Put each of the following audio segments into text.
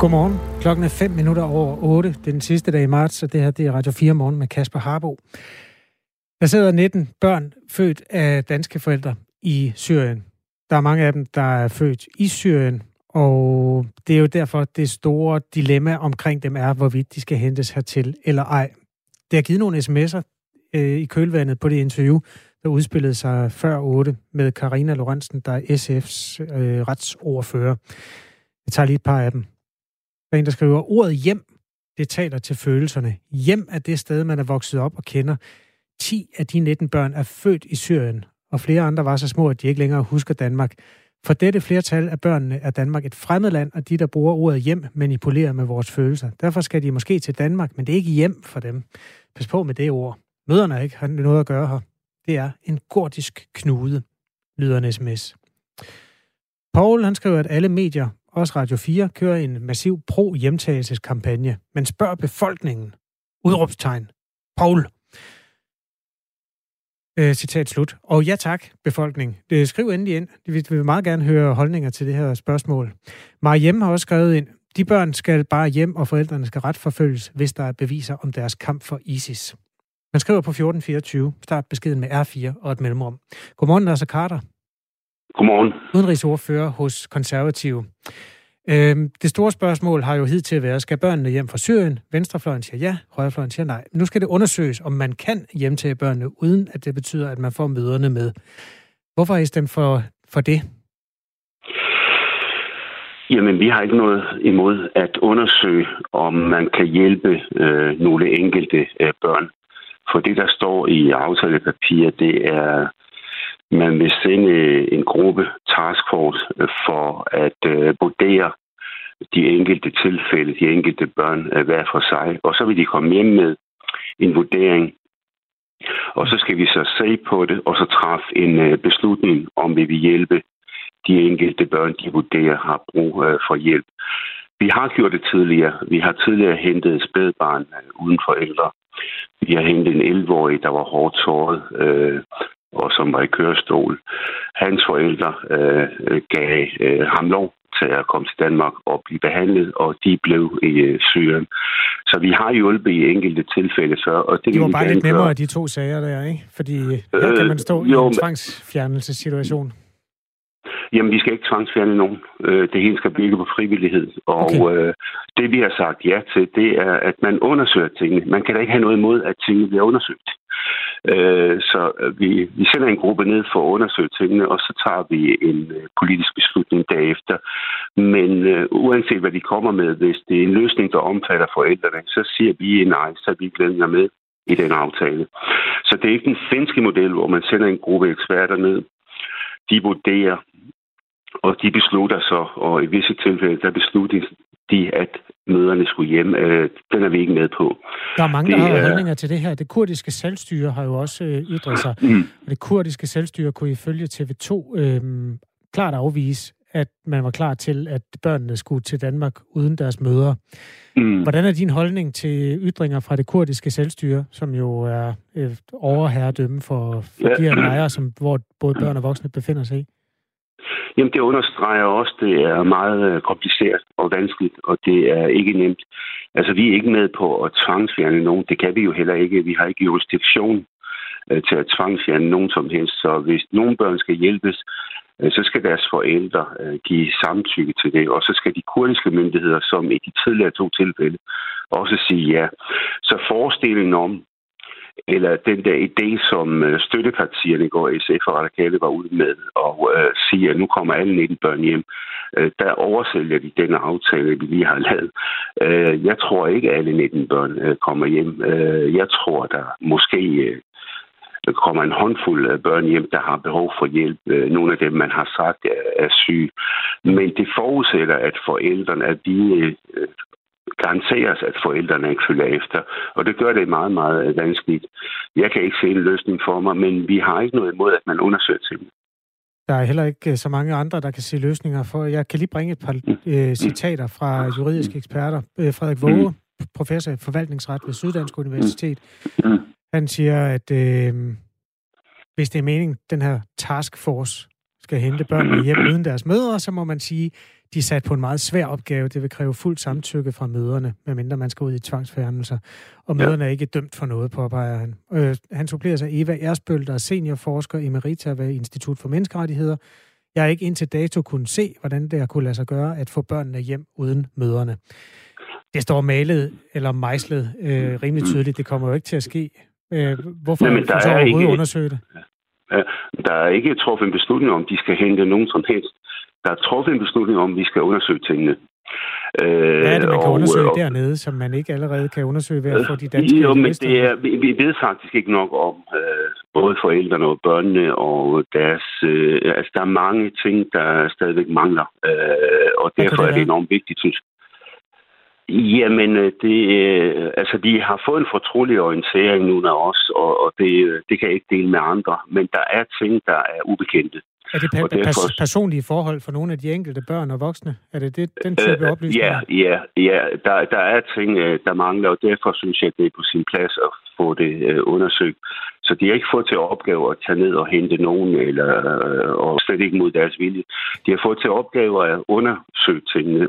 Godmorgen. Klokken er 5 minutter over 8. Det er den sidste dag i marts, og det her det er Radio 4 morgen med Kasper Harbo. Der sidder 19 børn født af danske forældre i Syrien. Der er mange af dem, der er født i Syrien, og det er jo derfor, det store dilemma omkring dem er, hvorvidt de skal hentes hertil eller ej. Det har givet nogle sms'er øh, i kølvandet på det interview, der udspillede sig før 8 med Karina Lorentzen, der er SF's øh, retsordfører. Jeg tager lige et par af dem. Der er en, der skriver, ordet hjem, det taler til følelserne. Hjem er det sted, man er vokset op og kender. 10 af de 19 børn er født i Syrien, og flere andre var så små, at de ikke længere husker Danmark. For dette flertal af børnene er Danmark et fremmed land, og de, der bruger ordet hjem, manipulerer med vores følelser. Derfor skal de måske til Danmark, men det er ikke hjem for dem. Pas på med det ord. Møderne har ikke noget at gøre her. Det er en gordisk knude, lyder en sms. Paul han skriver, at alle medier, også Radio 4, kører en massiv pro-hjemtagelseskampagne, men spørg befolkningen. Udråbstegn. Paul. Øh, citat slut. Og ja tak, befolkning. Det, skriv endelig ind. Vi vil meget gerne høre holdninger til det her spørgsmål. Mariem har også skrevet ind, de børn skal bare hjem, og forældrene skal retforfølges, hvis der er beviser om deres kamp for ISIS. Man skriver på 1424. Start beskeden med R4 og et mellemrum. Godmorgen, Nasser Carter. Godmorgen. Udenrigsordfører hos Konservative. Øhm, det store spørgsmål har jo hidtil været, skal børnene hjem fra Syrien? Venstrefløjen siger ja, højrefløjen siger nej. Nu skal det undersøges, om man kan hjemtage børnene, uden at det betyder, at man får møderne med. Hvorfor har I stemt for, for det? Jamen, vi har ikke noget imod at undersøge, om man kan hjælpe øh, nogle enkelte øh, børn. For det, der står i aftalepapiret, det er, man vil sende øh, en gruppe taskforce øh, for at øh, vurdere de enkelte tilfælde, de enkelte børn øh, hver for sig. Og så vil de komme hjem med en vurdering. Og så skal vi så se på det, og så træffe en øh, beslutning, om vi vil hjælpe de enkelte børn, de vurderer har brug øh, for hjælp. Vi har gjort det tidligere. Vi har tidligere hentet et spædbarn øh, uden forældre. Vi har hentet en 11-årig, der var hårdt såret, øh, og som var i kørestol. Hans forældre øh, gav øh, ham lov til at komme til Danmark og blive behandlet, og de blev i øh, Syrien. Så vi har hjulpet i enkelte tilfælde før. Og det, det var bare lidt nemmere, de to sager der, ikke? Fordi her kan man stå øh, i en tvangsfjernelsessituation. Jamen, vi skal ikke tvangsfjerne nogen. Øh, det hele skal bygge på frivillighed. Og okay. øh, det, vi har sagt ja til, det er, at man undersøger tingene. Man kan da ikke have noget imod, at tingene bliver undersøgt. Øh, så vi, vi sender en gruppe ned for at undersøge tingene, og så tager vi en øh, politisk beslutning derefter. Men øh, uanset hvad de kommer med, hvis det er en løsning, der omfatter forældrene, så siger vi nej, så vi glæder med i den aftale. Så det er ikke den finske model, hvor man sender en gruppe eksperter ned. De vurderer, og de beslutter så, og i visse tilfælde, der beslutter de, at møderne skulle hjem. Øh, den er vi ikke med på. Der er mange, det, der har holdninger til det her. Det kurdiske selvstyre har jo også øh, ytret sig. Mm. Og det kurdiske selvstyre kunne ifølge TV2 øh, klart afvise, at man var klar til, at børnene skulle til Danmark uden deres mødre. Mm. Hvordan er din holdning til ytringer fra det kurdiske selvstyre, som jo er et overherredømme for, for ja. de her lejre, som, hvor både børn og voksne befinder sig i? Jamen, det understreger også, at det er meget øh, kompliceret og vanskeligt, og det er ikke nemt. Altså, vi er ikke med på at tvangsfjerne nogen. Det kan vi jo heller ikke. Vi har ikke jurisdiktion øh, til at tvangsfjerne nogen som helst. Så hvis nogen børn skal hjælpes, øh, så skal deres forældre give samtykke til det. Og så skal de kurdiske myndigheder, som i de tidligere to tilfælde, også sige ja. Så forestillingen om, eller den der idé, som øh, støttepartierne i går, SF og Radikale, var ude med, og øh, sige, at nu kommer alle 19 børn hjem, øh, der oversælger de den aftale, vi lige har lavet. Øh, jeg tror ikke, at alle 19 børn øh, kommer hjem. Øh, jeg tror, der måske øh, der kommer en håndfuld af børn hjem, der har behov for hjælp. Øh, nogle af dem, man har sagt, er syge. Men det forudsætter, at forældrene, at de øh, garanteres, at forældrene ikke følger efter. Og det gør det meget, meget vanskeligt. Jeg kan ikke se en løsning for mig, men vi har ikke noget imod, at man undersøger tingene. Der er heller ikke øh, så mange andre, der kan se løsninger for. Jeg kan lige bringe et par mm. øh, citater fra juridiske eksperter. Øh, Frederik Våge, mm. professor i forvaltningsret ved Syddansk Universitet, mm. han siger, at øh, hvis det er meningen, den her taskforce skal hente børnene hjem uden deres mødre, så må man sige, de er sat på en meget svær opgave. Det vil kræve fuldt samtykke fra møderne, medmindre man skal ud i tvangsfjernelser. Og møderne ja. er ikke dømt for noget, påpeger han. Øh, han supplerer sig Eva Ersbøl, der er seniorforsker i Merita ved Institut for Menneskerettigheder. Jeg har ikke indtil dato kunne se, hvordan det har kunne lade sig gøre at få børnene hjem uden møderne. Det står malet eller mejslet øh, rimelig tydeligt. Det kommer jo ikke til at ske. Øh, hvorfor Jamen, der så er overhovedet ikke, undersøge det? Der er ikke truffet en beslutning om, de skal hente nogen som helst. Der er truffet en beslutning om, vi skal undersøge tingene. Øh, Hvad er det, man kan og, undersøge og, dernede, som man ikke allerede kan undersøge ved at få de danske Jo, men det er, vi, vi ved faktisk ikke nok om øh, både forældrene og børnene og deres... Øh, altså, der er mange ting, der stadigvæk mangler, øh, og derfor det er det enormt vigtigt, synes. Jamen, øh, det, øh, altså, de har fået en fortrolig orientering nu af os, og, og det, øh, det kan jeg ikke dele med andre. Men der er ting, der er ubekendte. Er det pa- derfor... pers- personlige forhold for nogle af de enkelte børn og voksne? Er det, det den type øh, oplysninger? Ja, ja, ja. Der, der er ting, der mangler, og derfor synes jeg, det er på sin plads at få det øh, undersøgt. Så de har ikke fået til opgave at tage ned og hente nogen, eller, øh, og slet ikke mod deres vilje. De har fået til opgave at undersøge tingene,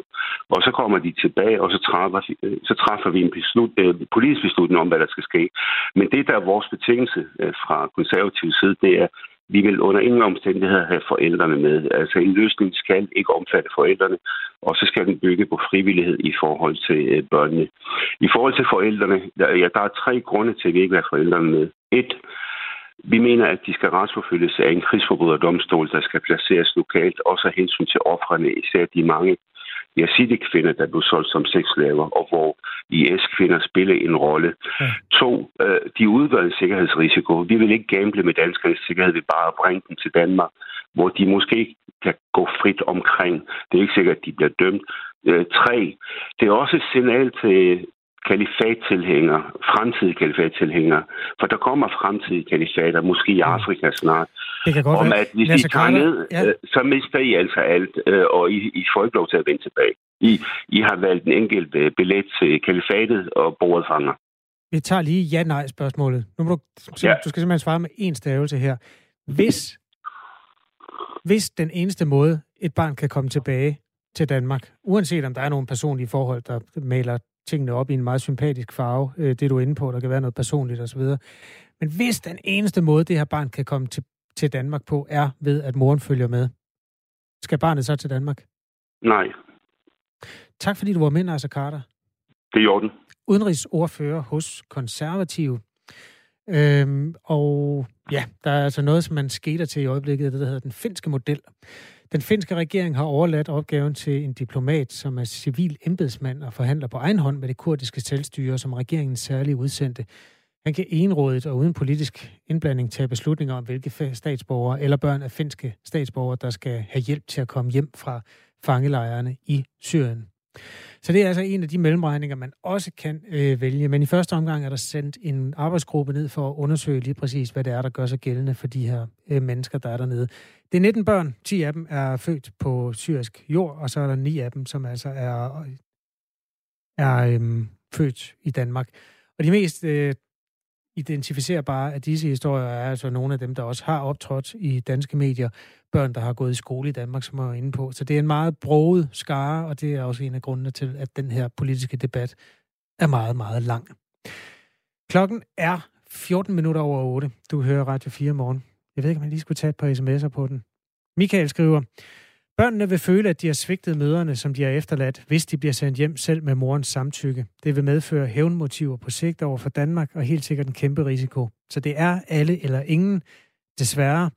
og så kommer de tilbage, og så træffer, øh, så træffer vi en beslut, øh, politisk beslutning om, hvad der skal ske. Men det, der er vores betingelse øh, fra konservativ side, det er, vi vil under ingen omstændigheder have forældrene med. Altså en løsning skal ikke omfatte forældrene, og så skal den bygge på frivillighed i forhold til øh, børnene. I forhold til forældrene, der, ja, der er tre grunde til, at vi ikke vil have forældrene med. Et, vi mener, at de skal retsforfølges af en krigsforbryderdomstol, der skal placeres lokalt, også af hensyn til offrene, især de mange Yazidi-kvinder, der blev solgt som sexslaver, og hvor IS-kvinder spiller en rolle. Ja. To, øh, de udgør en sikkerhedsrisiko. Vi vil ikke gamble med danskernes sikkerhed, vi bare bringe dem til Danmark, hvor de måske kan gå frit omkring. Det er ikke sikkert, at de bliver dømt. Øh, tre, det er også et signal til kalifattilhængere, fremtidige kalifattilhængere, for der kommer fremtidige kalifater, måske i. Afrika snart, det kan godt om at hvis I tager ned, ja. øh, så mister I altså alt, øh, og I, I får ikke lov til at vende tilbage. I, I har valgt en enkelt øh, billet til kalifatet og bordet fanger. Vi tager lige ja-nej-spørgsmålet. Nu må du, ja. du skal simpelthen svare med en stavelse her. Hvis, hvis den eneste måde, et barn kan komme tilbage til Danmark, uanset om der er nogle personlige forhold, der maler tingene op i en meget sympatisk farve, øh, det du er inde på, der kan være noget personligt osv. Men hvis den eneste måde, det her barn kan komme til, til Danmark på, er ved, at moren følger med, skal barnet så til Danmark? Nej. Tak fordi du var med, Nasser Carter. Det er i orden. Udenrigsordfører hos Konservative. Øhm, og ja, der er altså noget, som man skater til i øjeblikket, det der hedder den finske model. Den finske regering har overladt opgaven til en diplomat, som er civil embedsmand og forhandler på egen hånd med det kurdiske selvstyre, som regeringen særligt udsendte. Han kan enrådigt og uden politisk indblanding tage beslutninger om, hvilke statsborgere eller børn af finske statsborgere, der skal have hjælp til at komme hjem fra fangelejrene i Syrien. Så det er altså en af de mellemregninger, man også kan øh, vælge. Men i første omgang er der sendt en arbejdsgruppe ned for at undersøge lige præcis, hvad det er, der gør sig gældende for de her øh, mennesker, der er dernede. Det er 19 børn. 10 af dem er født på syrisk jord, og så er der 9 af dem, som altså er, er øh, født i Danmark. Og de mest øh, identificerbare af disse historier er altså nogle af dem, der også har optrådt i danske medier. Børn, der har gået i skole i Danmark, som er inde på. Så det er en meget broget skare, og det er også en af grundene til, at den her politiske debat er meget, meget lang. Klokken er 14 minutter over 8. Du hører Radio 4 morgen. Jeg ved ikke, om jeg lige skulle tage et par sms'er på den. Michael skriver, Børnene vil føle, at de har svigtet møderne, som de har efterladt, hvis de bliver sendt hjem selv med morens samtykke. Det vil medføre hævnmotiver på sigt over for Danmark, og helt sikkert en kæmpe risiko. Så det er alle eller ingen, desværre.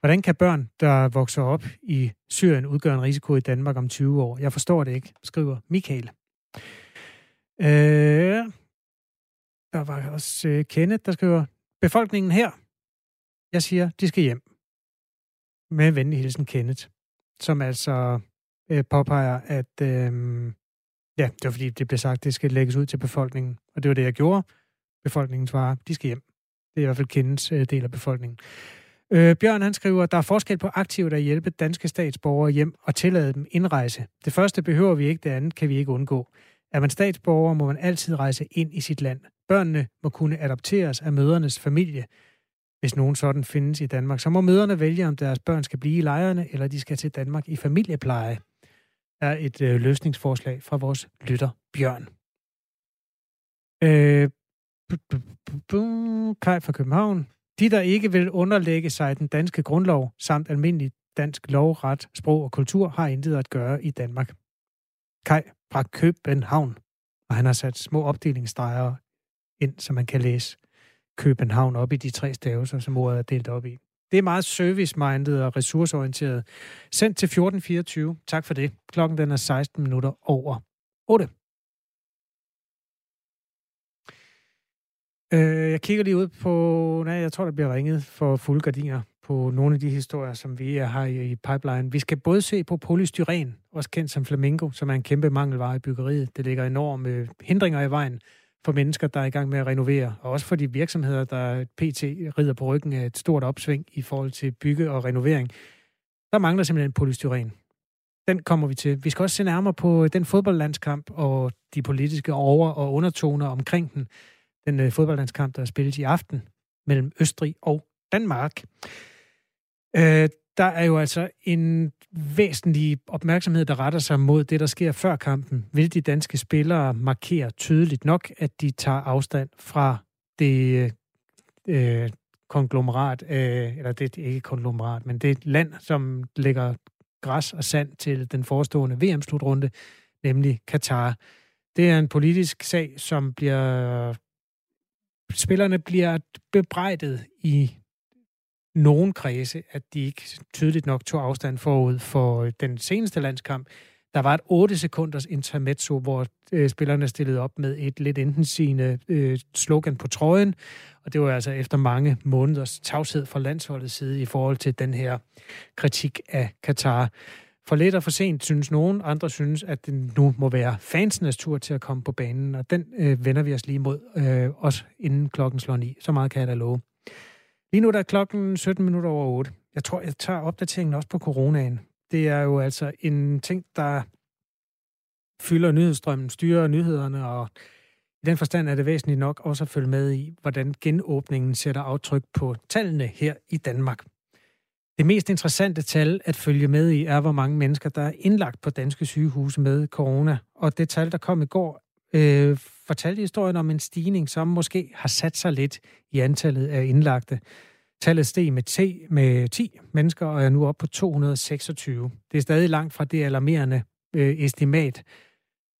Hvordan kan børn, der vokser op i Syrien, udgøre en risiko i Danmark om 20 år? Jeg forstår det ikke, skriver Michael. Øh, der var også øh, Kenneth, der skriver, befolkningen her, jeg siger, de skal hjem. Med venlig hilsen, Kenneth som altså øh, påpeger, at øh, ja, det var fordi, det blev sagt, at det skal lægges ud til befolkningen. Og det var det, jeg gjorde. Befolkningen svarer, de skal hjem. Det er i hvert fald kendens øh, del af befolkningen. Øh, Bjørn han skriver, der er forskel på aktivt at hjælpe danske statsborgere hjem og tillade dem indrejse. Det første behøver vi ikke, det andet kan vi ikke undgå. Er man statsborger, må man altid rejse ind i sit land. Børnene må kunne adopteres af mødernes familie hvis nogen sådan findes i Danmark. Så må møderne vælge, om deres børn skal blive i lejrene, eller de skal til Danmark i familiepleje, er et øh, løsningsforslag fra vores lytter Bjørn. Øh, Kaj fra København. De, der ikke vil underlægge sig den danske grundlov samt almindelig dansk lov, ret, sprog og kultur, har intet at gøre i Danmark. Kai fra København. Og han har sat små opdelingsstreger ind, så man kan læse København op i de tre stavelser, som ordet er delt op i. Det er meget service-minded og ressourceorienteret. Sendt til 1424. Tak for det. Klokken den er 16 minutter over 8. Øh, jeg kigger lige ud på... Nej, jeg tror, der bliver ringet for fulde gardiner på nogle af de historier, som vi har i pipeline. Vi skal både se på polystyren, også kendt som flamingo, som er en kæmpe mangelvare i byggeriet. Det ligger enorme hindringer i vejen for mennesker, der er i gang med at renovere, og også for de virksomheder, der pt. rider på ryggen af et stort opsving i forhold til bygge og renovering. Der mangler simpelthen polystyren. Den kommer vi til. Vi skal også se nærmere på øh, den fodboldlandskamp og de politiske over- og undertoner omkring den. Den øh, fodboldlandskamp, der er spillet i aften mellem Østrig og Danmark. Øh, der er jo altså en væsentlig opmærksomhed, der retter sig mod det, der sker før kampen. Vil de danske spillere markere tydeligt nok, at de tager afstand fra det øh, øh konglomerat, øh, eller det er ikke konglomerat, men det land, som lægger græs og sand til den forestående VM-slutrunde, nemlig Katar. Det er en politisk sag, som bliver... Spillerne bliver bebrejdet i nogen kredse, at de ikke tydeligt nok tog afstand forud for øh, den seneste landskamp. Der var et 8 sekunders intermezzo, hvor øh, spillerne stillede op med et lidt intensigende øh, slogan på trøjen, og det var altså efter mange måneders tavshed fra landsholdets side i forhold til den her kritik af Katar. For lidt og for sent, synes nogen. Andre synes, at det nu må være fansenes tur til at komme på banen, og den øh, vender vi os lige mod, øh, også inden klokken slår ni. Så meget kan jeg da love. Lige nu der er klokken 17 minutter over 8. Jeg tror, jeg tager opdateringen også på coronaen. Det er jo altså en ting, der fylder nyhedsstrømmen, styrer nyhederne, og i den forstand er det væsentligt nok også at følge med i, hvordan genåbningen sætter aftryk på tallene her i Danmark. Det mest interessante tal at følge med i er, hvor mange mennesker, der er indlagt på danske sygehuse med corona. Og det tal, der kom i går, øh, fortalte historien om en stigning, som måske har sat sig lidt i antallet af indlagte. Tallet steg med, t, med 10 mennesker og er nu oppe på 226. Det er stadig langt fra det alarmerende øh, estimat,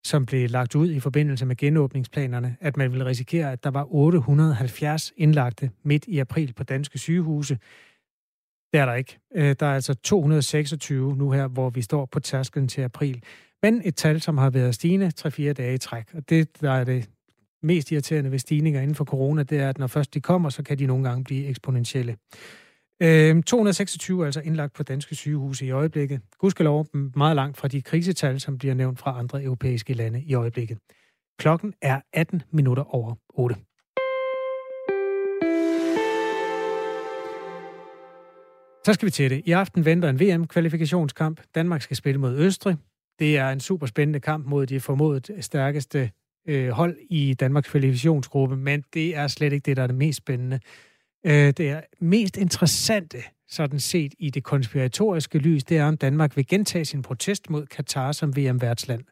som blev lagt ud i forbindelse med genåbningsplanerne, at man ville risikere, at der var 870 indlagte midt i april på danske sygehuse. Det er der ikke. Øh, der er altså 226 nu her, hvor vi står på tærsklen til april. Men et tal, som har været stigende 3-4 dage i træk. Og det, der er det mest irriterende ved stigninger inden for corona, det er, at når først de kommer, så kan de nogle gange blive eksponentielle. Øh, 226 er altså indlagt på danske sygehuse i øjeblikket. Gudskelov meget langt fra de krisetal, som bliver nævnt fra andre europæiske lande i øjeblikket. Klokken er 18 minutter over 8. Så skal vi til det. I aften venter en VM-kvalifikationskamp. Danmark skal spille mod Østrig. Det er en super spændende kamp mod de formodet stærkeste øh, hold i Danmarks kvalifikationsgruppe, men det er slet ikke det, der er det mest spændende. Øh, det er mest interessante, sådan set i det konspiratoriske lys, det er, om Danmark vil gentage sin protest mod Katar som VM-værtsland.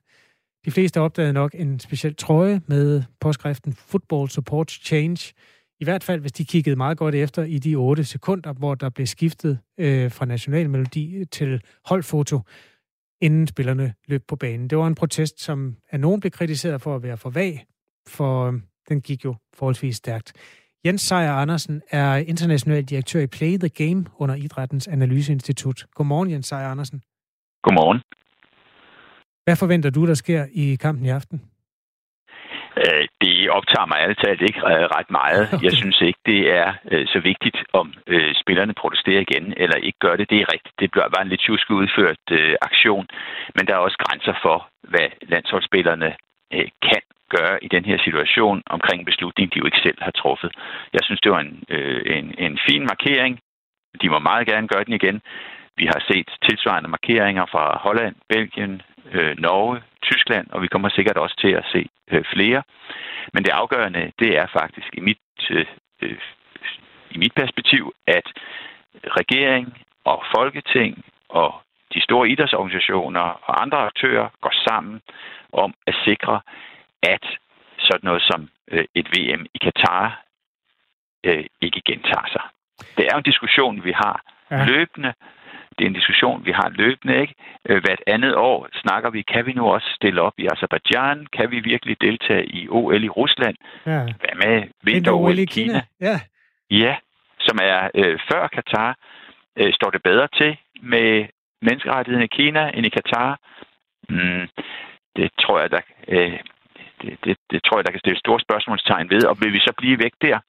De fleste opdagede nok en speciel trøje med påskriften Football Supports Change. I hvert fald, hvis de kiggede meget godt efter i de 8 sekunder, hvor der blev skiftet øh, fra nationalmelodi til holdfoto inden spillerne løb på banen. Det var en protest, som af nogen blev kritiseret for at være for vag, for øhm, den gik jo forholdsvis stærkt. Jens Sejer Andersen er international direktør i Play the Game under Idrættens Analyseinstitut. Godmorgen, Jens Sejer Andersen. Godmorgen. Hvad forventer du, der sker i kampen i aften? Øh, det optager mig ærligt talt ikke øh, ret meget. Okay. Jeg synes ikke, det er øh, så vigtigt, om spillerne protesterer igen eller ikke gør det. Det er rigtigt. Det bliver bare en lidt tjusk udført aktion. Men der er også grænser for, hvad landsholdsspillerne kan gøre i den her situation omkring en beslutning, de jo ikke selv har truffet. Jeg synes, det var en, en, en fin markering. De må meget gerne gøre den igen. Vi har set tilsvarende markeringer fra Holland, Belgien, øh, Norge, Tyskland, og vi kommer sikkert også til at se øh, flere. Men det afgørende, det er faktisk i mit øh, øh i mit perspektiv, at regering og folketing og de store idrætsorganisationer og andre aktører går sammen om at sikre, at sådan noget som øh, et VM i Katar øh, ikke gentager sig. Det er en diskussion, vi har ja. løbende. Det er en diskussion, vi har løbende. Ikke? Øh, hvert andet år snakker vi, kan vi nu også stille op i Azerbaijan? Kan vi virkelig deltage i OL i Rusland? Ja. Hvad med vinter-OL i Kina? Kina? Ja. ja, som er øh, før Katar. Øh, står det bedre til med menneskerettigheden i Kina end i Katar? Mm, det tror jeg, der, øh, det, det, det tror jeg, der kan stille store spørgsmålstegn ved. Og vil vi så blive væk der?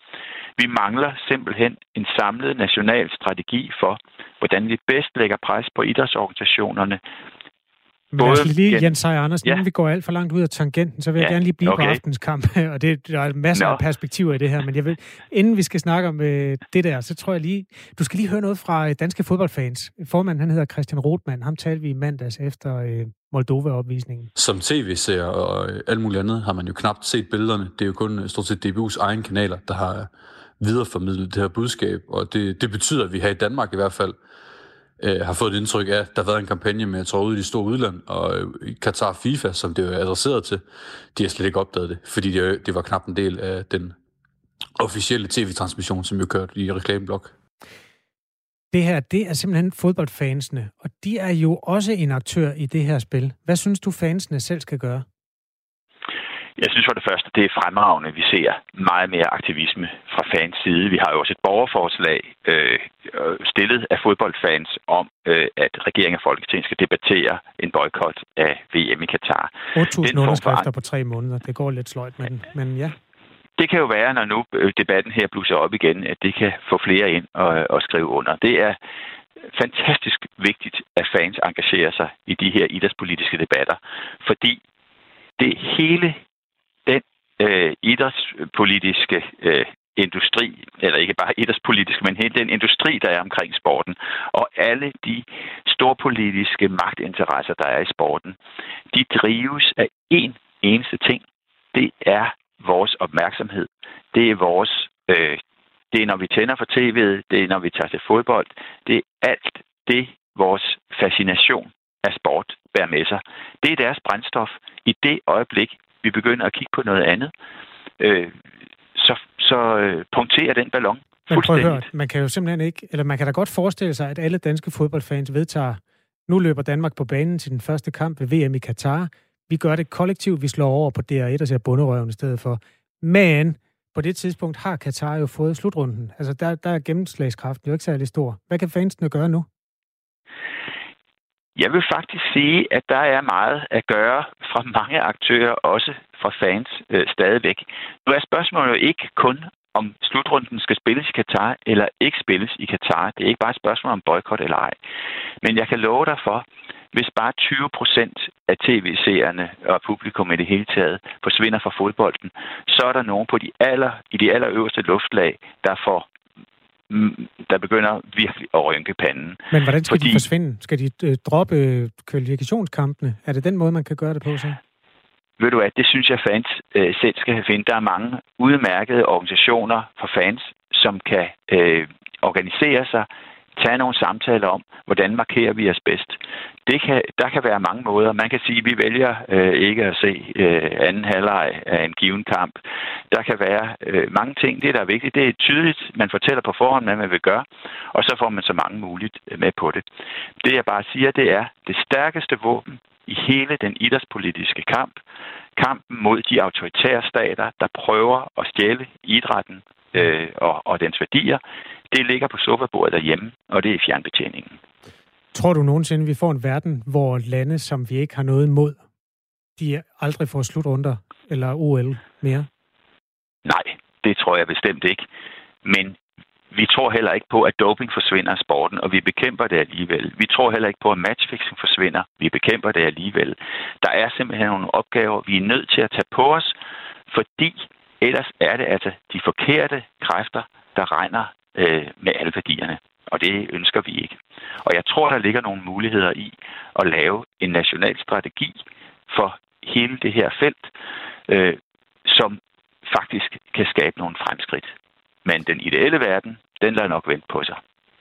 Vi mangler simpelthen en samlet national strategi for, hvordan vi bedst lægger pres på idrætsorganisationerne. Men Både lad os lige. Jens Seier Andersen, ja. inden vi går alt for langt ud af tangenten, så vil jeg ja, gerne lige blive okay. på aftens kamp, og det, der er masser Nå. af perspektiver i det her, men jeg vil, inden vi skal snakke om øh, det der, så tror jeg lige, du skal lige høre noget fra øh, danske fodboldfans. Formanden, han hedder Christian Rothmann, ham talte vi i mandags efter øh, Moldova-opvisningen. Som tv-seer og øh, alt muligt andet har man jo knap set billederne. Det er jo kun øh, stort set DBU's egen kanaler, der har videreformidlet det her budskab, og det, det betyder, at vi her i Danmark i hvert fald øh, har fået et indtryk af, at der har været en kampagne med at tråde ud i de store udland, og øh, Qatar FIFA, som det er adresseret til, de har slet ikke opdaget det, fordi det, øh, det var knap en del af den officielle tv-transmission, som jo kørte i reklameblok. Det her, det er simpelthen fodboldfansene, og de er jo også en aktør i det her spil. Hvad synes du, fansene selv skal gøre? Jeg synes for det første, det er fremragende, vi ser meget mere aktivisme fra fans side. Vi har jo også et borgerforslag øh, stillet af fodboldfans om, øh, at regeringen og Folketinget skal debattere en boykot af VM i Katar. 8.000 underskrifter på tre måneder. Det går lidt sløjt, men, men ja. Det kan jo være, når nu øh, debatten her blusser op igen, at det kan få flere ind og, og skrive under. Det er fantastisk vigtigt, at fans engagerer sig i de her idrætspolitiske debatter, fordi det hele øh, idrætspolitiske øh, industri, eller ikke bare idrætspolitisk, men hele den industri, der er omkring sporten, og alle de storpolitiske magtinteresser, der er i sporten, de drives af én eneste ting. Det er vores opmærksomhed. Det er vores... Øh, det er, når vi tænder for tv'et. Det er, når vi tager til fodbold. Det er alt det, vores fascination af sport bærer med sig. Det er deres brændstof. I det øjeblik, vi begynder at kigge på noget andet, øh, så, så øh, punkterer den ballon Men prøv at høre, man kan jo simpelthen ikke, eller man kan da godt forestille sig, at alle danske fodboldfans vedtager, nu løber Danmark på banen til den første kamp ved VM i Katar. Vi gør det kollektivt, vi slår over på DR1 og ser bunderøven i stedet for. Men på det tidspunkt har Katar jo fået slutrunden. Altså der, der er gennemslagskraften jo ikke særlig stor. Hvad kan fansene gøre nu? Jeg vil faktisk sige, at der er meget at gøre fra mange aktører, også fra fans øh, stadigvæk. Nu er spørgsmålet jo ikke kun, om slutrunden skal spilles i Katar eller ikke spilles i Katar. Det er ikke bare et spørgsmål om boykot eller ej. Men jeg kan love dig for, hvis bare 20 procent af tv-seerne og publikum i det hele taget forsvinder fra fodbolden, så er der nogen på de aller, i de allerøverste luftlag, der får der begynder virkelig at rynke panden. Men hvordan skal Fordi, de forsvinde? Skal de øh, droppe kvalifikationskampene? Er det den måde, man kan gøre det på så? Ved du hvad, det synes jeg fans øh, selv skal finde. Der er mange udmærkede organisationer for fans, som kan øh, organisere sig tage nogle samtaler om, hvordan markerer vi os bedst. Det kan, der kan være mange måder. Man kan sige, at vi vælger øh, ikke at se øh, anden halvleg af en given kamp. Der kan være øh, mange ting. Det, der er vigtigt, det er tydeligt. Man fortæller på forhånd, hvad man vil gøre, og så får man så mange muligt øh, med på det. Det, jeg bare siger, det er det stærkeste våben i hele den idrætspolitiske kamp. Kampen mod de autoritære stater, der prøver at stjæle idrætten øh, og, og dens værdier, det ligger på sofabordet derhjemme, og det er fjernbetjeningen. Tror du nogensinde, vi får en verden, hvor lande, som vi ikke har noget imod, de aldrig får slutrunder eller OL mere? Nej, det tror jeg bestemt ikke. Men vi tror heller ikke på, at doping forsvinder af sporten, og vi bekæmper det alligevel. Vi tror heller ikke på, at matchfixing forsvinder. Vi bekæmper det alligevel. Der er simpelthen nogle opgaver, vi er nødt til at tage på os, fordi ellers er det altså de forkerte kræfter, der regner øh, med alle værdierne. Og det ønsker vi ikke. Og jeg tror, der ligger nogle muligheder i at lave en national strategi for hele det her felt, øh, som faktisk kan skabe nogle fremskridt. Men den ideelle verden, den lader nok vente på sig.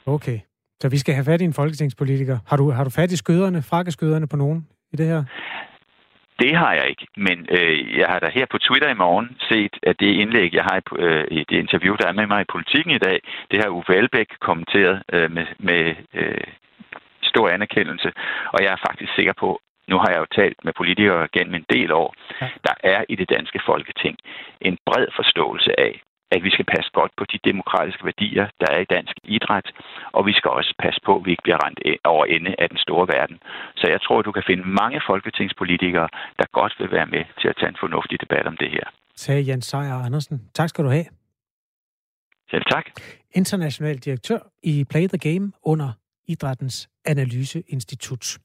Okay. Så vi skal have fat i en folketingspolitiker. Har du, har du fat i skøderne, frakkeskøderne på nogen i det her? Det har jeg ikke, men øh, jeg har da her på Twitter i morgen set, at det indlæg, jeg har i, øh, i det interview, der er med mig i politikken i dag, det har Uffe Elbæk kommenteret øh, med, med øh, stor anerkendelse, og jeg er faktisk sikker på, nu har jeg jo talt med politikere gennem en del år, der er i det danske folketing en bred forståelse af, at vi skal passe godt på de demokratiske værdier, der er i dansk idræt, og vi skal også passe på, at vi ikke bliver rent over ende af den store verden. Så jeg tror, du kan finde mange folketingspolitikere, der godt vil være med til at tage en fornuftig debat om det her. Sagde Jens Sejer Andersen. Tak skal du have. Selv tak. International direktør i Play the Game under Idrættens Analyseinstitut.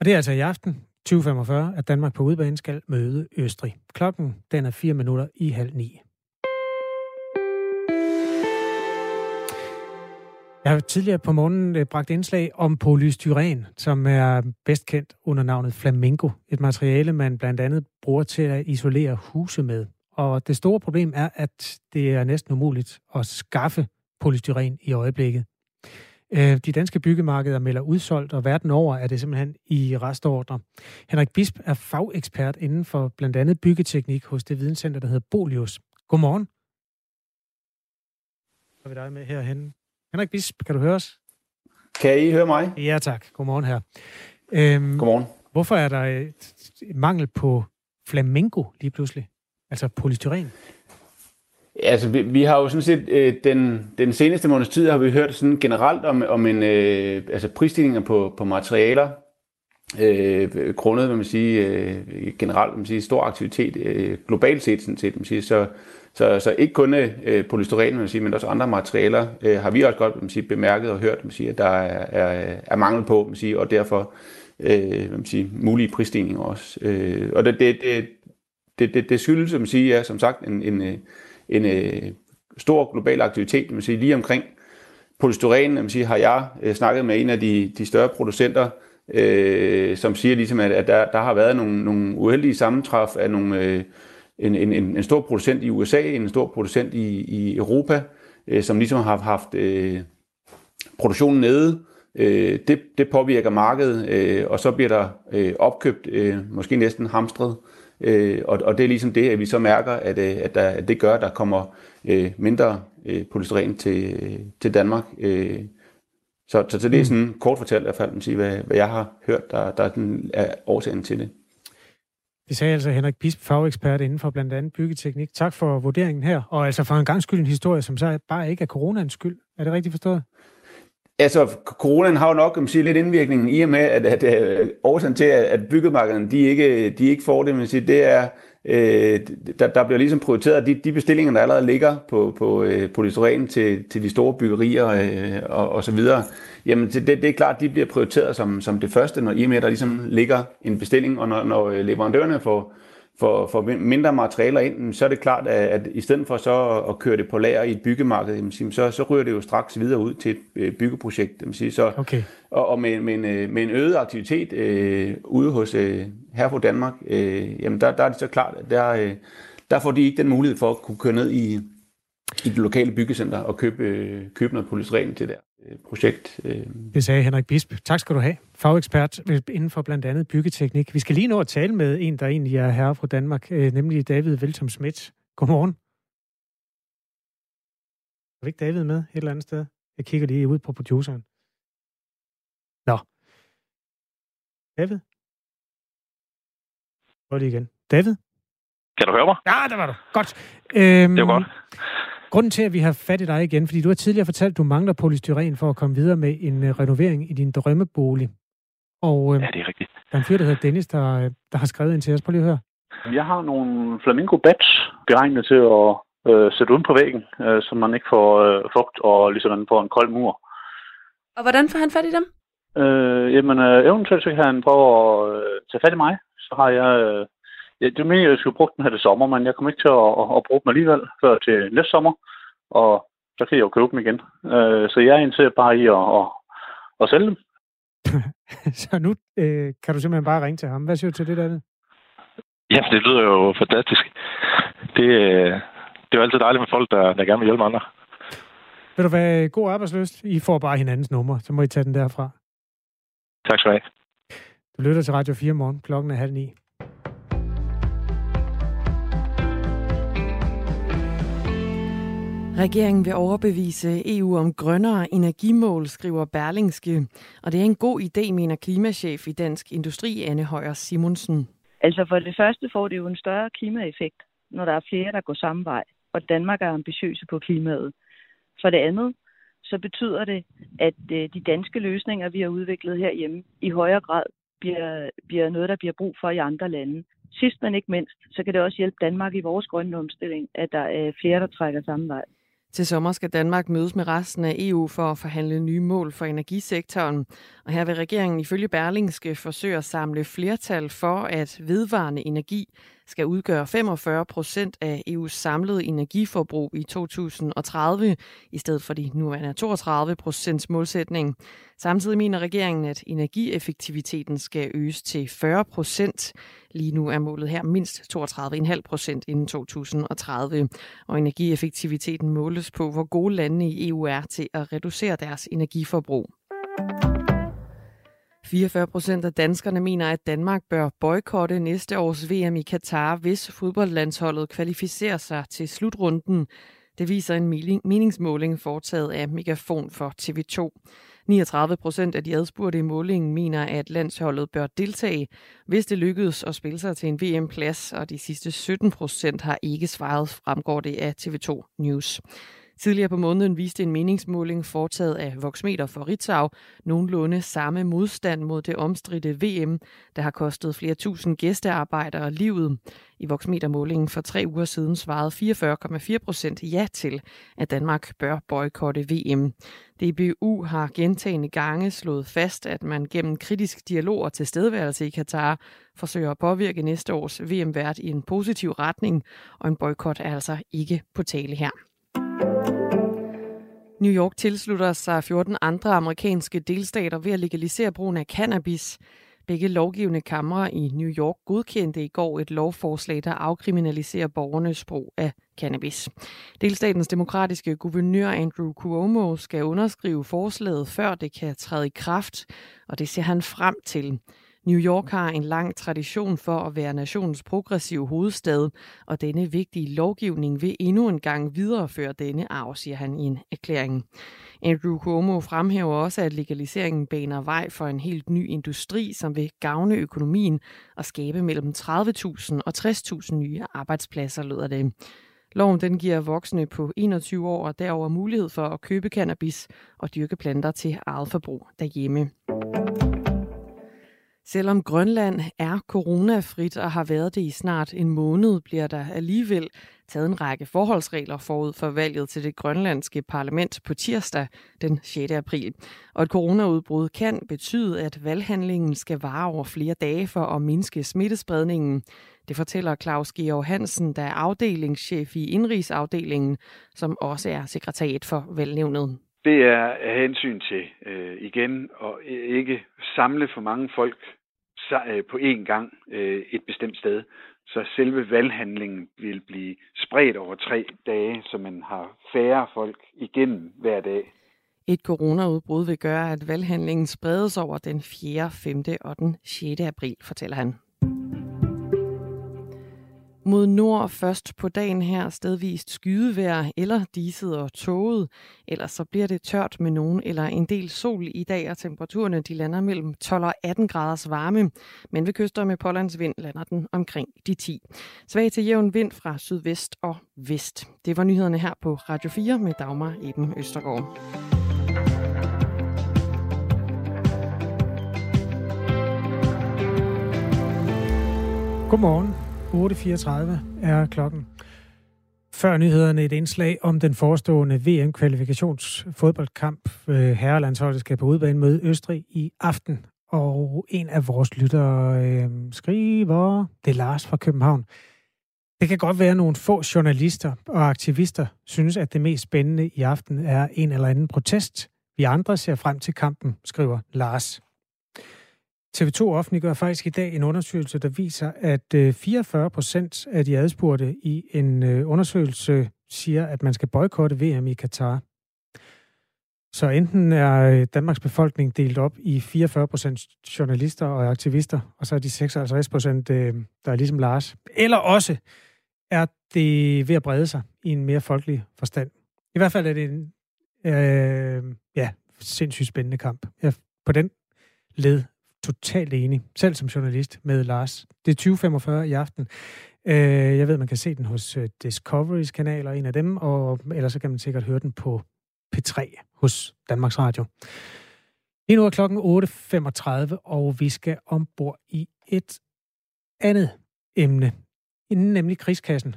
Og det er altså i aften, 20.45, at Danmark på udbanen skal møde Østrig. Klokken den er 4 minutter i halv ni. Jeg har tidligere på morgenen øh, bragt indslag om polystyren, som er bedst kendt under navnet flamingo. Et materiale, man blandt andet bruger til at isolere huse med. Og det store problem er, at det er næsten umuligt at skaffe polystyren i øjeblikket. Øh, de danske byggemarkeder melder udsolgt, og verden over er det simpelthen i restordre. Henrik Bisp er fagekspert inden for blandt andet byggeteknik hos det videnscenter, der hedder Bolius. Godmorgen. Så er vi dig med herhen. Henrik Bisp, kan du høre os? Kan I høre mig? Ja, tak. Godmorgen her. Øhm, Godmorgen. Hvorfor er der et mangel på flamingo lige pludselig? Altså polystyren? Altså, vi, vi har jo sådan set, øh, den, den seneste måneds tid har vi hørt sådan generelt om, om en, øh, altså prisstigninger på, på materialer, øh, grundet, vil man sige, øh, generelt, vil man sige, stor aktivitet øh, globalt set, sådan set, man sige, så, så, så ikke kun øh, polystyren, vil man sige, men også andre materialer, øh, har vi også godt, vil man sige, bemærket og hørt, vil man sige, at der er, er, er mangel på, vil man sige, og derfor, øh, vil man sige, mulige prisstigninger også. Øh, og det, det, det, det, det, det skyldes, vil man sige, ja, som sagt, en, en, øh, en, en stor global aktivitet, man sige, lige omkring polystyren, man sige, har jeg øh, snakket med en af de, de større producenter, øh, som siger ligesom, at, at der, der har været nogle, nogle uheldige sammentræf af nogle, øh, en, en, en stor producent i USA, en stor producent i, i Europa, øh, som ligesom har haft øh, produktionen nede. Øh, det, det påvirker markedet, øh, og så bliver der øh, opkøbt, øh, måske næsten hamstret, Øh, og, og det er ligesom det, at vi så mærker, at, øh, at, der, at det gør, at der kommer øh, mindre øh, polystyren til, til Danmark. Øh, så, så, så det er sådan kort fortalt i hvert fald, hvad, hvad jeg har hørt, der, der er årsagen til det. Det sagde altså Henrik Bisp, fagekspert inden for blandt andet byggeteknik. Tak for vurderingen her. Og altså for en gang skyld en historie, som så bare ikke er coronaens skyld. Er det rigtigt forstået? Altså, coronaen har jo nok kan lidt indvirkning i og med, at, at, at årsagen til, at byggemarkederne de ikke, de ikke får det, men sige, det er, øh, der, der bliver ligesom prioriteret de, de bestillinger, der allerede ligger på, på øh, på til, til de store byggerier øh, og, og så videre. Jamen, det, det er klart, de bliver prioriteret som, som det første, når i og med, der ligesom ligger en bestilling, og når, når leverandørerne får, for, for mindre materialer ind, så er det klart, at, at i stedet for så at køre det på lager i et byggemarked, så, så ryger det jo straks videre ud til et øh, byggeprojekt. Så, okay. Og, og med, med, en, øh, med en øget aktivitet øh, ude hos øh, her på Danmark, øh, jamen der, der er det så klart, at der, øh, der får de ikke den mulighed for at kunne køre ned i, i det lokale byggecenter og købe, øh, købe noget polystyren til der. Øh, projekt. Øh. Det sagde Henrik Bisp. Tak skal du have. Fagekspert inden for blandt andet byggeteknik. Vi skal lige nå at tale med en, der egentlig er herre fra Danmark, øh, nemlig David Veltom Schmidt. Godmorgen. Er ikke David med et eller andet sted? Jeg kigger lige ud på produceren. Nå. David? Prøv lige igen. David? Kan du høre mig? Ja, der var du. Godt. Øhm, det var godt. Grunden til, at vi har fat i dig igen, fordi du har tidligere fortalt, at du mangler polystyren for at komme videre med en uh, renovering i din drømmebolig. Og uh, ja, det er rigtigt. Der er en fyr, der hedder Dennis, der, der har skrevet ind til os. Prøv lige at høre. Jeg har nogle flamingo bats beregnet til at uh, sætte uden på væggen, uh, så man ikke får uh, fugt og ligesom man får en kold mur. Og hvordan får han fat i dem? Uh, jamen, uh, eventuelt så kan han prøve at uh, tage fat i mig. Så har jeg... Uh, Ja, det mener, jeg skulle bruge den her det sommer, men jeg kommer ikke til at, at, at bruge dem alligevel før til næste sommer. Og så kan jeg jo købe dem igen. Øh, så jeg er interesseret bare i at, at, at sælge dem. så nu øh, kan du simpelthen bare ringe til ham. Hvad siger du til det der? Ja, det lyder jo fantastisk. Det, øh, det er jo altid dejligt med folk, der, der gerne vil hjælpe andre. Vil du være god arbejdsløst? I får bare hinandens nummer, så må I tage den derfra. Tak skal du have. Du lytter til Radio 4 morgen. Klokken er halv ni. Regeringen vil overbevise EU om grønnere energimål, skriver Berlingske. Og det er en god idé, mener klimachef i Dansk Industri, Anne Højer Simonsen. Altså for det første får det jo en større klimaeffekt, når der er flere, der går samme vej, og Danmark er ambitiøse på klimaet. For det andet, så betyder det, at øh, de danske løsninger, vi har udviklet herhjemme, i højere grad bliver, bliver noget, der bliver brug for i andre lande. Sidst men ikke mindst, så kan det også hjælpe Danmark i vores grønne omstilling, at der er flere, der trækker samme vej. Til sommer skal Danmark mødes med resten af EU for at forhandle nye mål for energisektoren. Og her vil regeringen ifølge Berlingske forsøge at samle flertal for, at vedvarende energi skal udgøre 45 procent af EU's samlede energiforbrug i 2030, i stedet for de nuværende 32 procents målsætning. Samtidig mener regeringen, at energieffektiviteten skal øges til 40 procent. Lige nu er målet her mindst 32,5 procent inden 2030. Og energieffektiviteten måles på, hvor gode landene i EU er til at reducere deres energiforbrug. 44 procent af danskerne mener, at Danmark bør boykotte næste års VM i Katar, hvis fodboldlandsholdet kvalificerer sig til slutrunden. Det viser en meningsmåling foretaget af Megafon for TV2. 39 procent af de adspurgte i målingen mener, at landsholdet bør deltage, hvis det lykkedes at spille sig til en VM-plads, og de sidste 17 procent har ikke svaret, fremgår det af TV2 News. Tidligere på måneden viste en meningsmåling foretaget af Voxmeter for Ritzau nogenlunde samme modstand mod det omstridte VM, der har kostet flere tusind gæstearbejdere livet. I Voxmeter-målingen for tre uger siden svarede 44,4 procent ja til, at Danmark bør boykotte VM. DBU har gentagende gange slået fast, at man gennem kritisk dialog og tilstedeværelse i Katar forsøger at påvirke næste års VM-vært i en positiv retning, og en boykot er altså ikke på tale her. New York tilslutter sig 14 andre amerikanske delstater ved at legalisere brugen af cannabis. Begge lovgivende kamre i New York godkendte i går et lovforslag, der afkriminaliserer borgernes brug af cannabis. Delstatens demokratiske guvernør Andrew Cuomo skal underskrive forslaget, før det kan træde i kraft, og det ser han frem til. New York har en lang tradition for at være nationens progressive hovedstad, og denne vigtige lovgivning vil endnu en gang videreføre denne arv, siger han i en erklæring. Andrew Cuomo fremhæver også, at legaliseringen baner vej for en helt ny industri, som vil gavne økonomien og skabe mellem 30.000 og 60.000 nye arbejdspladser, lyder det. Loven den giver voksne på 21 år og derover mulighed for at købe cannabis og dyrke planter til eget forbrug derhjemme. Selvom Grønland er coronafrit og har været det i snart en måned, bliver der alligevel taget en række forholdsregler forud for valget til det grønlandske parlament på tirsdag den 6. april. Og et coronaudbrud kan betyde, at valghandlingen skal vare over flere dage for at mindske smittespredningen. Det fortæller Claus Georg Hansen, der er afdelingschef i indrigsafdelingen, som også er sekretariat for valgnævnet. Det er af hensyn til øh, igen at ikke samle for mange folk Øh, på én gang øh, et bestemt sted. Så selve valghandlingen vil blive spredt over tre dage, så man har færre folk igennem hver dag. Et coronaudbrud vil gøre, at valghandlingen spredes over den 4., 5. og den 6. april, fortæller han. Mod nord først på dagen her stedvist skydevejr eller diset og tåget. Ellers så bliver det tørt med nogen eller en del sol i dag, og temperaturerne de lander mellem 12 og 18 graders varme. Men ved kyster med pålandsvind lander den omkring de 10. Svag til jævn vind fra sydvest og vest. Det var nyhederne her på Radio 4 med Dagmar Eben Østergaard. Godmorgen. 8.34 er klokken. Før nyhederne et indslag om den forestående VM-kvalifikationsfodboldkamp. Øh, herrelandsholdet skal på udbane møde Østrig i aften. Og en af vores lyttere øh, skriver, det er Lars fra København. Det kan godt være, at nogle få journalister og aktivister synes, at det mest spændende i aften er en eller anden protest. Vi andre ser frem til kampen, skriver Lars. TV2 offentliggør faktisk i dag en undersøgelse, der viser, at øh, 44 procent af de adspurgte i en øh, undersøgelse, siger, at man skal boykotte VM i Katar. Så enten er øh, Danmarks befolkning delt op i 44 procent journalister og aktivister, og så er de 56 procent, der er ligesom Lars. Eller også er det ved at brede sig i en mere folkelig forstand. I hvert fald er det en øh, ja, sindssygt spændende kamp. Ja, på den led totalt enig, selv som journalist med Lars. Det er 20.45 i aften. Øh, jeg ved, man kan se den hos øh, Discoverys kanal kanaler, en af dem, og ellers så kan man sikkert høre den på P3 hos Danmarks Radio. Lige nu er klokken 8.35, og vi skal ombord i et andet emne, nemlig krigskassen.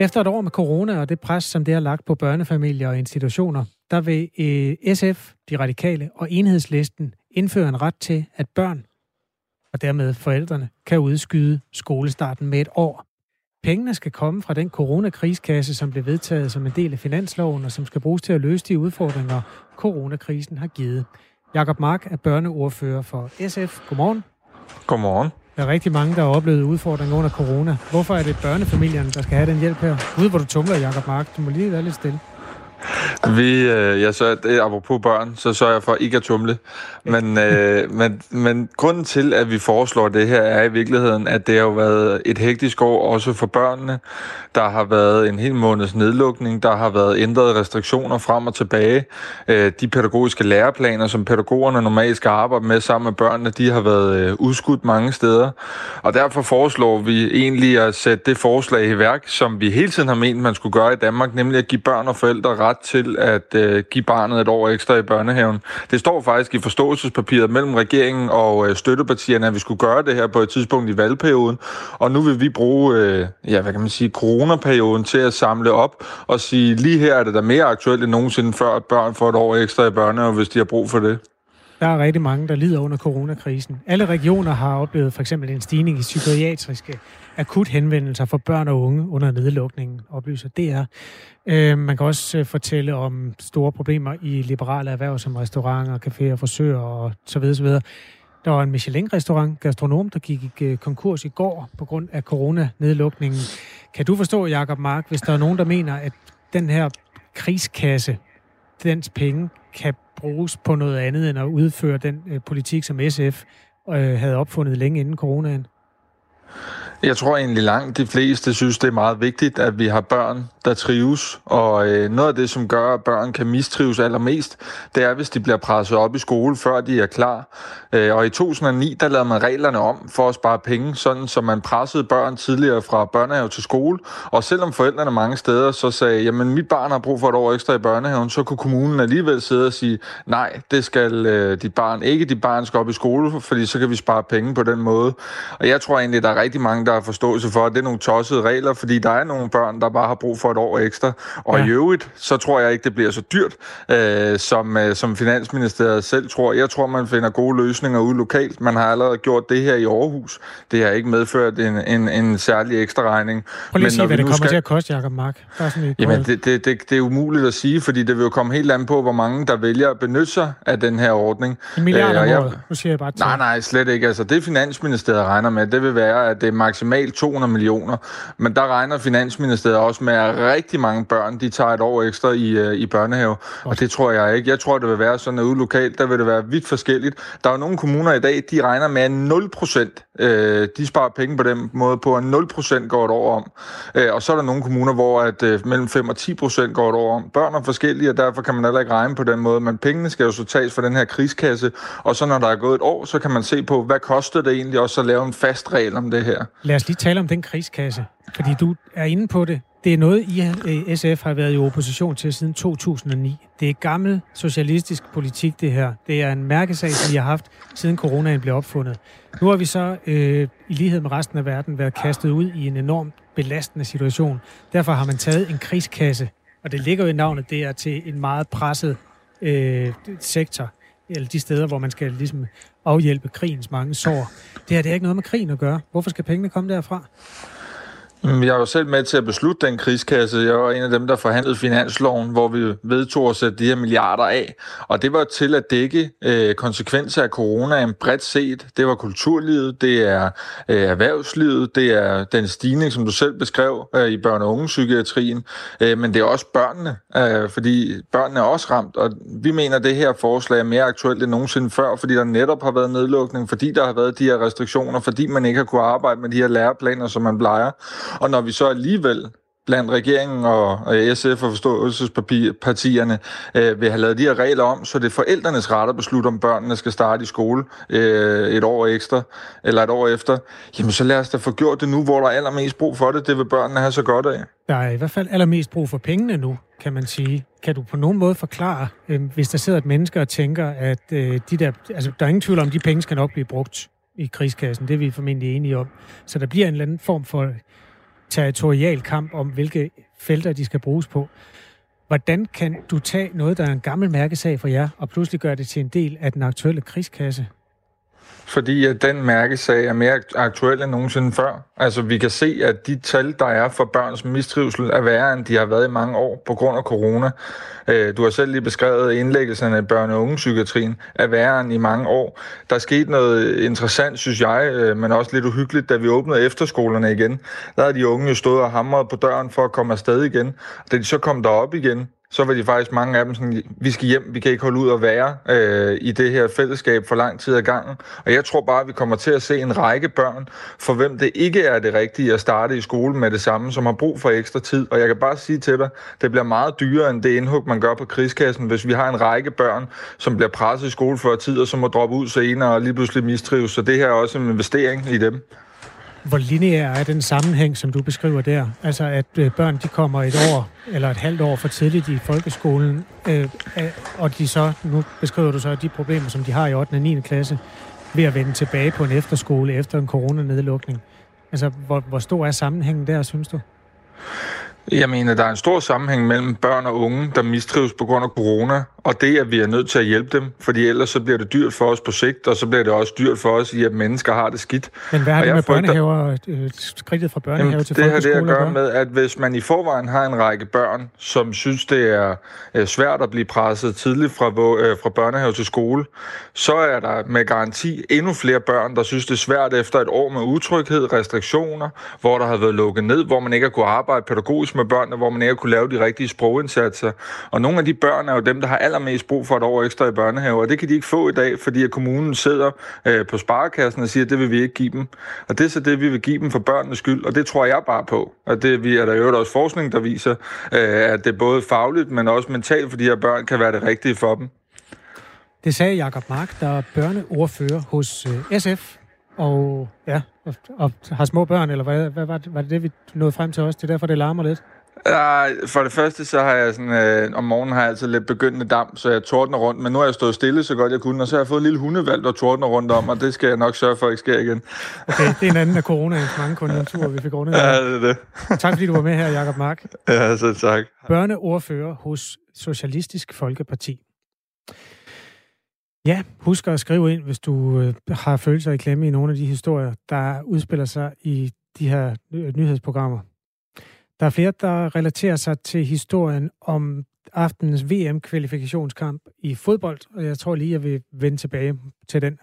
Efter et år med corona og det pres, som det har lagt på børnefamilier og institutioner, der vil øh, SF, de radikale og enhedslisten indføre en ret til, at børn og dermed forældrene kan udskyde skolestarten med et år. Pengene skal komme fra den coronakriskasse, som blev vedtaget som en del af finansloven, og som skal bruges til at løse de udfordringer, coronakrisen har givet. Jakob Mark er børneordfører for SF. Godmorgen. Godmorgen. Der er rigtig mange, der har oplevet udfordringer under corona. Hvorfor er det børnefamilierne, der skal have den hjælp her? Ude hvor du tumler, Jakob Mark. Du må lige være lidt stille. Vi, øh, jeg så det, apropos børn, så sørger jeg for ikke at tumle. Men, øh, men, men grunden til, at vi foreslår det her, er i virkeligheden, at det har jo været et hektisk år også for børnene. Der har været en hel måneds nedlukning, der har været ændrede restriktioner frem og tilbage. Øh, de pædagogiske læreplaner, som pædagogerne normalt skal arbejde med sammen med børnene, de har været øh, udskudt mange steder. Og derfor foreslår vi egentlig at sætte det forslag i værk, som vi hele tiden har ment, man skulle gøre i Danmark, nemlig at give børn og forældre ret til at øh, give barnet et år ekstra i børnehaven. Det står faktisk i forståelsespapiret mellem regeringen og øh, støttepartierne, at vi skulle gøre det her på et tidspunkt i valgperioden. Og nu vil vi bruge, øh, ja, hvad kan man sige, coronaperioden til at samle op og sige, lige her er det da mere aktuelt end nogensinde før, at børn får et år ekstra i børnehaven, hvis de har brug for det. Der er rigtig mange, der lider under coronakrisen. Alle regioner har oplevet for eksempel en stigning i psykiatriske akut henvendelser for børn og unge under nedlukningen, oplyser DR. Øh, man kan også øh, fortælle om store problemer i liberale erhverv som restauranter, caféer, frisører og så videre, så videre. Der var en Michelin-restaurant, gastronom, der gik i øh, konkurs i går på grund af coronanedlukningen. Kan du forstå, Jakob Mark, hvis der er nogen, der mener, at den her krigskasse, dens penge, kan bruges på noget andet end at udføre den øh, politik, som SF øh, havde opfundet længe inden coronaen? Jeg tror egentlig langt de fleste synes, det er meget vigtigt, at vi har børn, der trives. Og øh, noget af det, som gør, at børn kan mistrives allermest, det er, hvis de bliver presset op i skole, før de er klar. Øh, og i 2009, der lavede man reglerne om for at spare penge, sådan så man pressede børn tidligere fra børnehave til skole. Og selvom forældrene mange steder så sagde, jamen mit barn har brug for et år ekstra i børnehaven, så kunne kommunen alligevel sidde og sige, nej, det skal øh, dit barn ikke. Dit barn skal op i skole, fordi så kan vi spare penge på den måde. Og jeg tror egentlig, der er rigtig mange, der har forståelse for, at det er nogle tossede regler, fordi der er nogle børn, der bare har brug for et år ekstra. Og ja. i øvrigt, så tror jeg ikke, det bliver så dyrt, øh, som, øh, som Finansministeriet selv tror. Jeg tror, man finder gode løsninger ude lokalt. Man har allerede gjort det her i Aarhus. Det har ikke medført en, en, en særlig ekstra regning. Prøv lige at sige, hvad det kommer skal... til at koste, Jacob Mark. sådan Jamen, det, det, det, det er umuligt at sige, fordi det vil jo komme helt an på, hvor mange, der vælger at benytte sig af den her ordning. En milliard om året, nu siger jeg bare til. Nej, nej, slet ikke. Altså, det Finansministeriet regner med, det vil være, at det er maksimalt 200 millioner. Men der regner Finansministeriet også med, at rigtig mange børn, de tager et år ekstra i, øh, i børnehave. Og det tror jeg ikke. Jeg tror, det vil være sådan, at ude lokalt, der vil det være vidt forskelligt. Der er jo nogle kommuner i dag, de regner med, at 0% øh, de sparer penge på den måde på, at 0% går et år om. Øh, og så er der nogle kommuner, hvor at øh, mellem 5 og 10% går et år om. Børn er forskellige, og derfor kan man heller ikke regne på den måde. Men pengene skal jo så tages fra den her krigskasse, og så når der er gået et år, så kan man se på, hvad koster det egentlig også at lave en fast regel om det her. Lad os lige tale om den krigskasse, fordi du er inde på det. Det er noget, I øh, SF har været i opposition til siden 2009. Det er gammel socialistisk politik, det her. Det er en mærkesag, som vi har haft, siden coronaen blev opfundet. Nu har vi så, øh, i lighed med resten af verden, været kastet ud i en enorm belastende situation. Derfor har man taget en krigskasse, og det ligger jo i navnet, det er til en meget presset øh, sektor, eller de steder, hvor man skal ligesom afhjælpe krigens mange sår. Det her det er ikke noget med krigen at gøre. Hvorfor skal pengene komme derfra? Mm, jeg var selv med til at beslutte den krigskasse. Jeg var en af dem, der forhandlede finansloven, hvor vi vedtog at sætte de her milliarder af. Og det var til at dække øh, konsekvenser af coronaen bredt set. Det var kulturlivet, det er øh, erhvervslivet, det er den stigning, som du selv beskrev øh, i børne- og ungepsykiatrien. Øh, men det er også børnene, øh, fordi børnene er også ramt. Og vi mener, at det her forslag er mere aktuelt end nogensinde før, fordi der netop har været nedlukning, fordi der har været de her restriktioner, fordi man ikke har kunne arbejde med de her læreplaner, som man plejer. Og når vi så alligevel blandt regeringen og SF og forståelsespartierne øh, vil have lavet de her regler om, så det er forældrenes ret at beslutte, om børnene skal starte i skole øh, et år ekstra eller et år efter. Jamen så lad os da få gjort det nu, hvor der er allermest brug for det. Det vil børnene have så godt af. Der er i hvert fald allermest brug for pengene nu, kan man sige. Kan du på nogen måde forklare, øh, hvis der sidder et menneske og tænker, at øh, de der, altså, der er ingen tvivl om, at de penge skal nok blive brugt i krigskassen. Det er vi formentlig enige om. Så der bliver en eller anden form for territorial kamp om, hvilke felter de skal bruges på. Hvordan kan du tage noget, der er en gammel mærkesag for jer, og pludselig gøre det til en del af den aktuelle krigskasse? Fordi at den mærkesag er mere aktuel end nogensinde før. Altså, vi kan se, at de tal, der er for børns mistrivsel, er værre, end de har været i mange år på grund af corona. Øh, du har selv lige beskrevet indlæggelserne af børne- og ungepsykiatrien er værre end i mange år. Der er sket noget interessant, synes jeg, øh, men også lidt uhyggeligt, da vi åbnede efterskolerne igen. Der havde de unge jo stået og hamret på døren for at komme afsted igen. Da de så kom derop igen, så var de faktisk mange af dem sådan, vi skal hjem, vi kan ikke holde ud at være øh, i det her fællesskab for lang tid ad gangen. Og jeg tror bare, at vi kommer til at se en række børn, for hvem det ikke er det rigtige at starte i skole med det samme, som har brug for ekstra tid. Og jeg kan bare sige til dig, det bliver meget dyrere end det indhug, man gør på krigskassen, hvis vi har en række børn, som bliver presset i skole før tid, og som må droppe ud senere og lige pludselig mistrives. Så det her er også en investering i dem. Hvor lineær er den sammenhæng, som du beskriver der? Altså, at øh, børn de kommer et år eller et halvt år for tidligt i folkeskolen, øh, og de så, nu beskriver du så de problemer, som de har i 8. og 9. klasse, ved at vende tilbage på en efterskole efter en coronanedlukning. Altså, hvor, hvor stor er sammenhængen der, synes du? Jeg mener, der er en stor sammenhæng mellem børn og unge, der mistrives på grund af corona, og det, at vi er nødt til at hjælpe dem, fordi ellers så bliver det dyrt for os på sigt, og så bliver det også dyrt for os i, at mennesker har det skidt. Men hvad har det med frygter, børnehaver, øh, skridtet fra børnehave jamen, til det har det at gøre med, at hvis man i forvejen har en række børn, som synes, det er svært at blive presset tidligt fra, øh, fra børnehave til skole, så er der med garanti endnu flere børn, der synes, det er svært efter et år med utryghed, restriktioner, hvor der har været lukket ned, hvor man ikke har kunne arbejde pædagogisk med børnene, hvor man ikke kunne lave de rigtige sprogindsatser. Og nogle af de børn er jo dem, der har allermest brug for et år ekstra i børnehave, og det kan de ikke få i dag, fordi at kommunen sidder øh, på sparekassen og siger, at det vil vi ikke give dem. Og det er så det, vi vil give dem for børnenes skyld, og det tror jeg bare på. Og det vi, er der jo også forskning, der viser, øh, at det både fagligt, men også mentalt for de her børn kan være det rigtige for dem. Det sagde Jakob Mark, der er børneordfører hos øh, SF, og ja, og, og har små børn, eller hvad, hvad var, det, var det det, vi nåede frem til os? Det er derfor, det larmer lidt. Ja, for det første, så har jeg sådan, øh, om morgenen har jeg altid lidt begyndende damp, så jeg tordner rundt, men nu har jeg stået stille så godt jeg kunne, og så har jeg fået en lille hundevalg, der tordner rundt om, og det skal jeg nok sørge for, at ikke sker igen. Okay, det er en anden af coronaens mange konjunkturer, vi fik rundet. Ja, det er det. Tak fordi du var med her, Jakob Mark. Ja, så tak. Børneordfører hos Socialistisk Folkeparti. Ja, husk at skrive ind, hvis du øh, har følelser i klemme i nogle af de historier, der udspiller sig i de her øh, nyhedsprogrammer. Der er flere, der relaterer sig til historien om aftenens VM-kvalifikationskamp i fodbold, og jeg tror lige, jeg vil vende tilbage til den.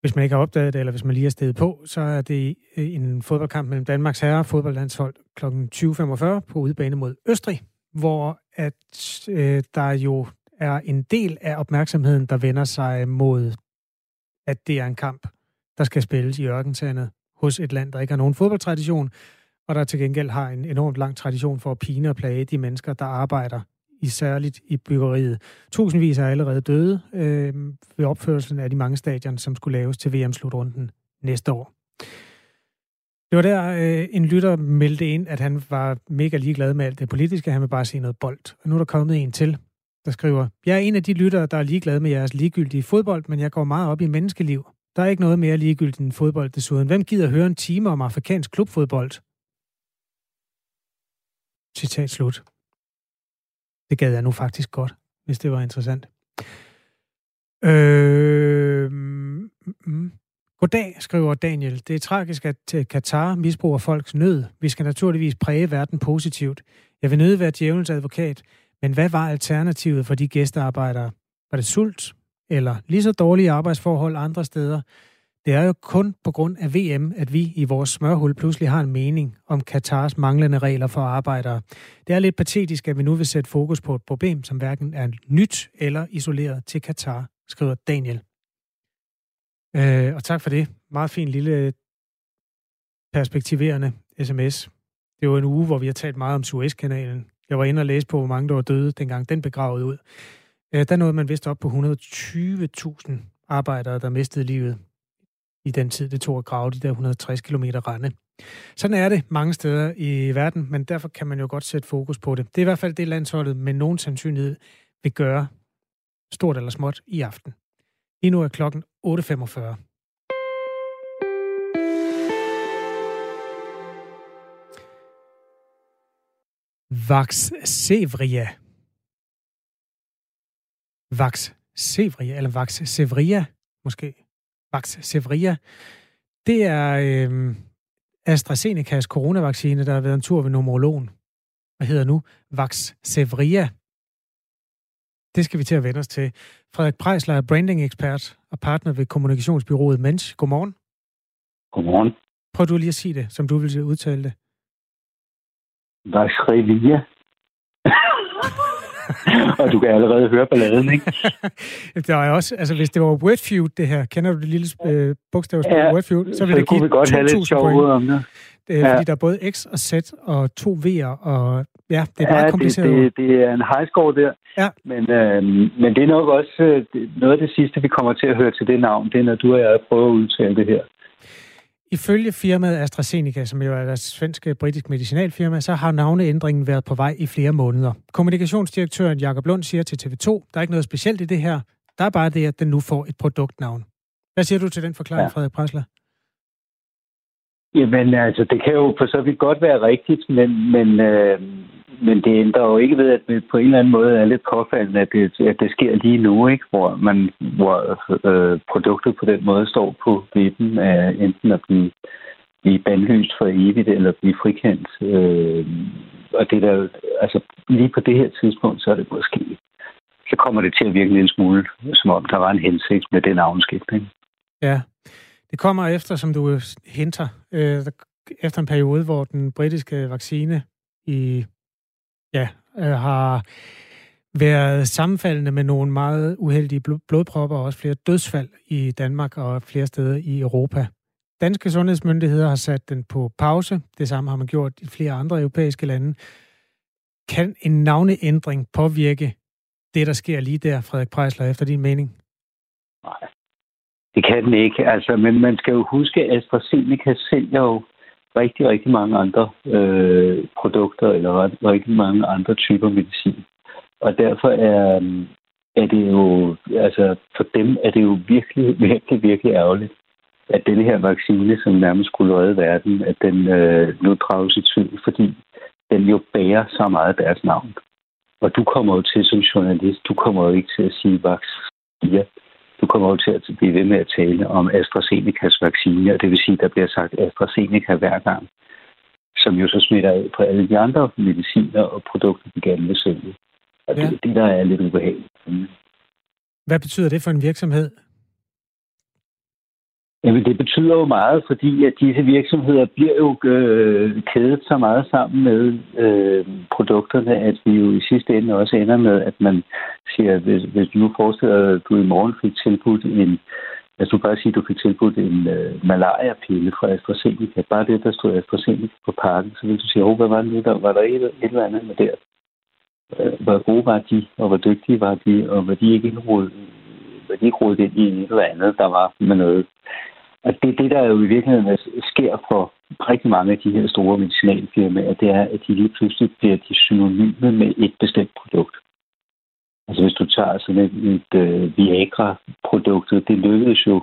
Hvis man ikke har opdaget det, eller hvis man lige er stedet på, så er det øh, en fodboldkamp mellem Danmarks herre fodboldlandshold kl. 20.45 på udebane mod Østrig, hvor at øh, der jo er en del af opmærksomheden, der vender sig mod, at det er en kamp, der skal spilles i ørkensandet hos et land, der ikke har nogen fodboldtradition, og der til gengæld har en enormt lang tradition for at pine og plage de mennesker, der arbejder i særligt i byggeriet. Tusindvis er allerede døde øh, ved opførelsen af de mange stadion, som skulle laves til VM-slutrunden næste år. Det var der, øh, en lytter meldte ind, at han var mega ligeglad med alt det politiske. Han vil bare se noget bold. Og nu er der kommet en til, der skriver, Jeg er en af de lyttere, der er ligeglad med jeres ligegyldige fodbold, men jeg går meget op i menneskeliv. Der er ikke noget mere ligegyldigt end fodbold desuden. Hvem gider høre en time om afrikansk klubfodbold? Citat slut. Det gad jeg nu faktisk godt, hvis det var interessant. Øh, mm, Goddag, skriver Daniel. Det er tragisk, at øh, Katar misbruger folks nød. Vi skal naturligvis præge verden positivt. Jeg vil nødig være djævelens advokat, men hvad var alternativet for de gæstearbejdere? Var det sult? Eller lige så dårlige arbejdsforhold andre steder? Det er jo kun på grund af VM, at vi i vores smørhul pludselig har en mening om Katars manglende regler for arbejdere. Det er lidt patetisk, at vi nu vil sætte fokus på et problem, som hverken er nyt eller isoleret til Katar, skriver Daniel. Øh, og tak for det. Meget fin lille perspektiverende sms. Det var en uge, hvor vi har talt meget om Suezkanalen. Jeg var inde og læse på, hvor mange der var døde, dengang den begravede ud. Øh, der nåede man vist op på 120.000 arbejdere, der mistede livet i den tid, det tog at grave de der 160 km rende. Sådan er det mange steder i verden, men derfor kan man jo godt sætte fokus på det. Det er i hvert fald det, landsholdet med nogen sandsynlighed vil gøre, stort eller småt, i aften. Lige nu er klokken 8.45. Vax Sevria. Vax Sevria, eller Vax Sevria, måske. Vax Sevria. Det er øh, AstraZenecas coronavaccine, der har været en tur ved numerologen. Hvad hedder nu? Vax Sevria. Det skal vi til at vende os til. Frederik Prejsler er branding-ekspert og partner ved kommunikationsbyrået Mensch. Godmorgen. Godmorgen. Prøv du lige at sige det, som du vil udtale det. Vaxrevia. og du kan allerede høre balladen, ikke? der er også, altså hvis det var Wordfeud, det her, kender du det lille øh, bogstavspil ja, Wordfeud, så vil så det give vi godt have lidt sjov ud om det. Det er, ja. Fordi der er både X og Z og to V'er, og ja, det er meget ja, kompliceret. Det, det, det er en high score der. Ja. Men, øh, men det er nok også øh, noget af det sidste, vi kommer til at høre til det navn, det er, når du og jeg prøver at udtale det her. Ifølge firmaet AstraZeneca, som jo er deres svenske britisk medicinalfirma, så har navneændringen været på vej i flere måneder. Kommunikationsdirektøren Jakob Lund siger til TV2, der er ikke noget specielt i det her. Der er bare det, at den nu får et produktnavn. Hvad siger du til den forklaring, ja. Frederik Presler? Jamen altså, det kan jo for så vidt godt være rigtigt, men, men, øh, men det ændrer jo ikke ved, at det på en eller anden måde er lidt påfaldende, at det, at det sker lige nu, ikke? hvor, man, hvor øh, produktet på den måde står på vippen af enten at blive, blive bandlyst for evigt eller blive frikendt. Øh, og det der, altså lige på det her tidspunkt, så er det måske, så kommer det til at virke en smule, som om der var en hensigt med den navnskiftning. Ja, det kommer efter, som du henter, øh, efter en periode, hvor den britiske vaccine i ja, øh, har været sammenfaldende med nogle meget uheldige blodpropper og også flere dødsfald i Danmark og flere steder i Europa. Danske sundhedsmyndigheder har sat den på pause. Det samme har man gjort i flere andre europæiske lande. Kan en navneændring påvirke det, der sker lige der, Frederik Prejsler, efter din mening? Nej, det kan den ikke. Altså, men man skal jo huske, at AstraZeneca sælger jo rigtig, rigtig mange andre øh, produkter eller rigtig mange andre typer medicin. Og derfor er, øh, er det jo, altså for dem er det jo virkelig, virkelig, virkelig ærgerligt, at denne her vaccine, som nærmest skulle redde verden, at den øh, nu drages i tvivl, fordi den jo bærer så meget deres navn. Og du kommer jo til som journalist, du kommer jo ikke til at sige vaccine du kommer jo til at blive ved med at tale om AstraZenecas vaccine, og det vil sige, at der bliver sagt AstraZeneca hver gang, som jo så smitter af på alle de andre mediciner og produkter, vi gerne vil sælge. Og ja. det er det, der er lidt ubehageligt. Hvad betyder det for en virksomhed? Jamen, det betyder jo meget, fordi at disse virksomheder bliver jo øh, kædet så meget sammen med øh, produkterne, at vi jo i sidste ende også ender med, at man siger, hvis, hvis du nu forestiller at du i morgen fik tilbudt en, altså du bare sige, at du fik tilbudt en øh, malaria-pille fra AstraZeneca, bare det, der stod AstraZeneca på pakken, så vil du sige, oh, hvad var det, der var der et, et eller andet med der? Øh, hvor gode var de, og hvor dygtige var de, og var de ikke indrodet de ikke ind i et eller andet, der var med noget og det er det, der jo i virkeligheden sker for rigtig mange af de her store medicinalfirmaer, det er, at de lige pludselig bliver de synonyme med et bestemt produkt. Altså hvis du tager sådan et, et uh, Viagra-produkt, det lykkedes jo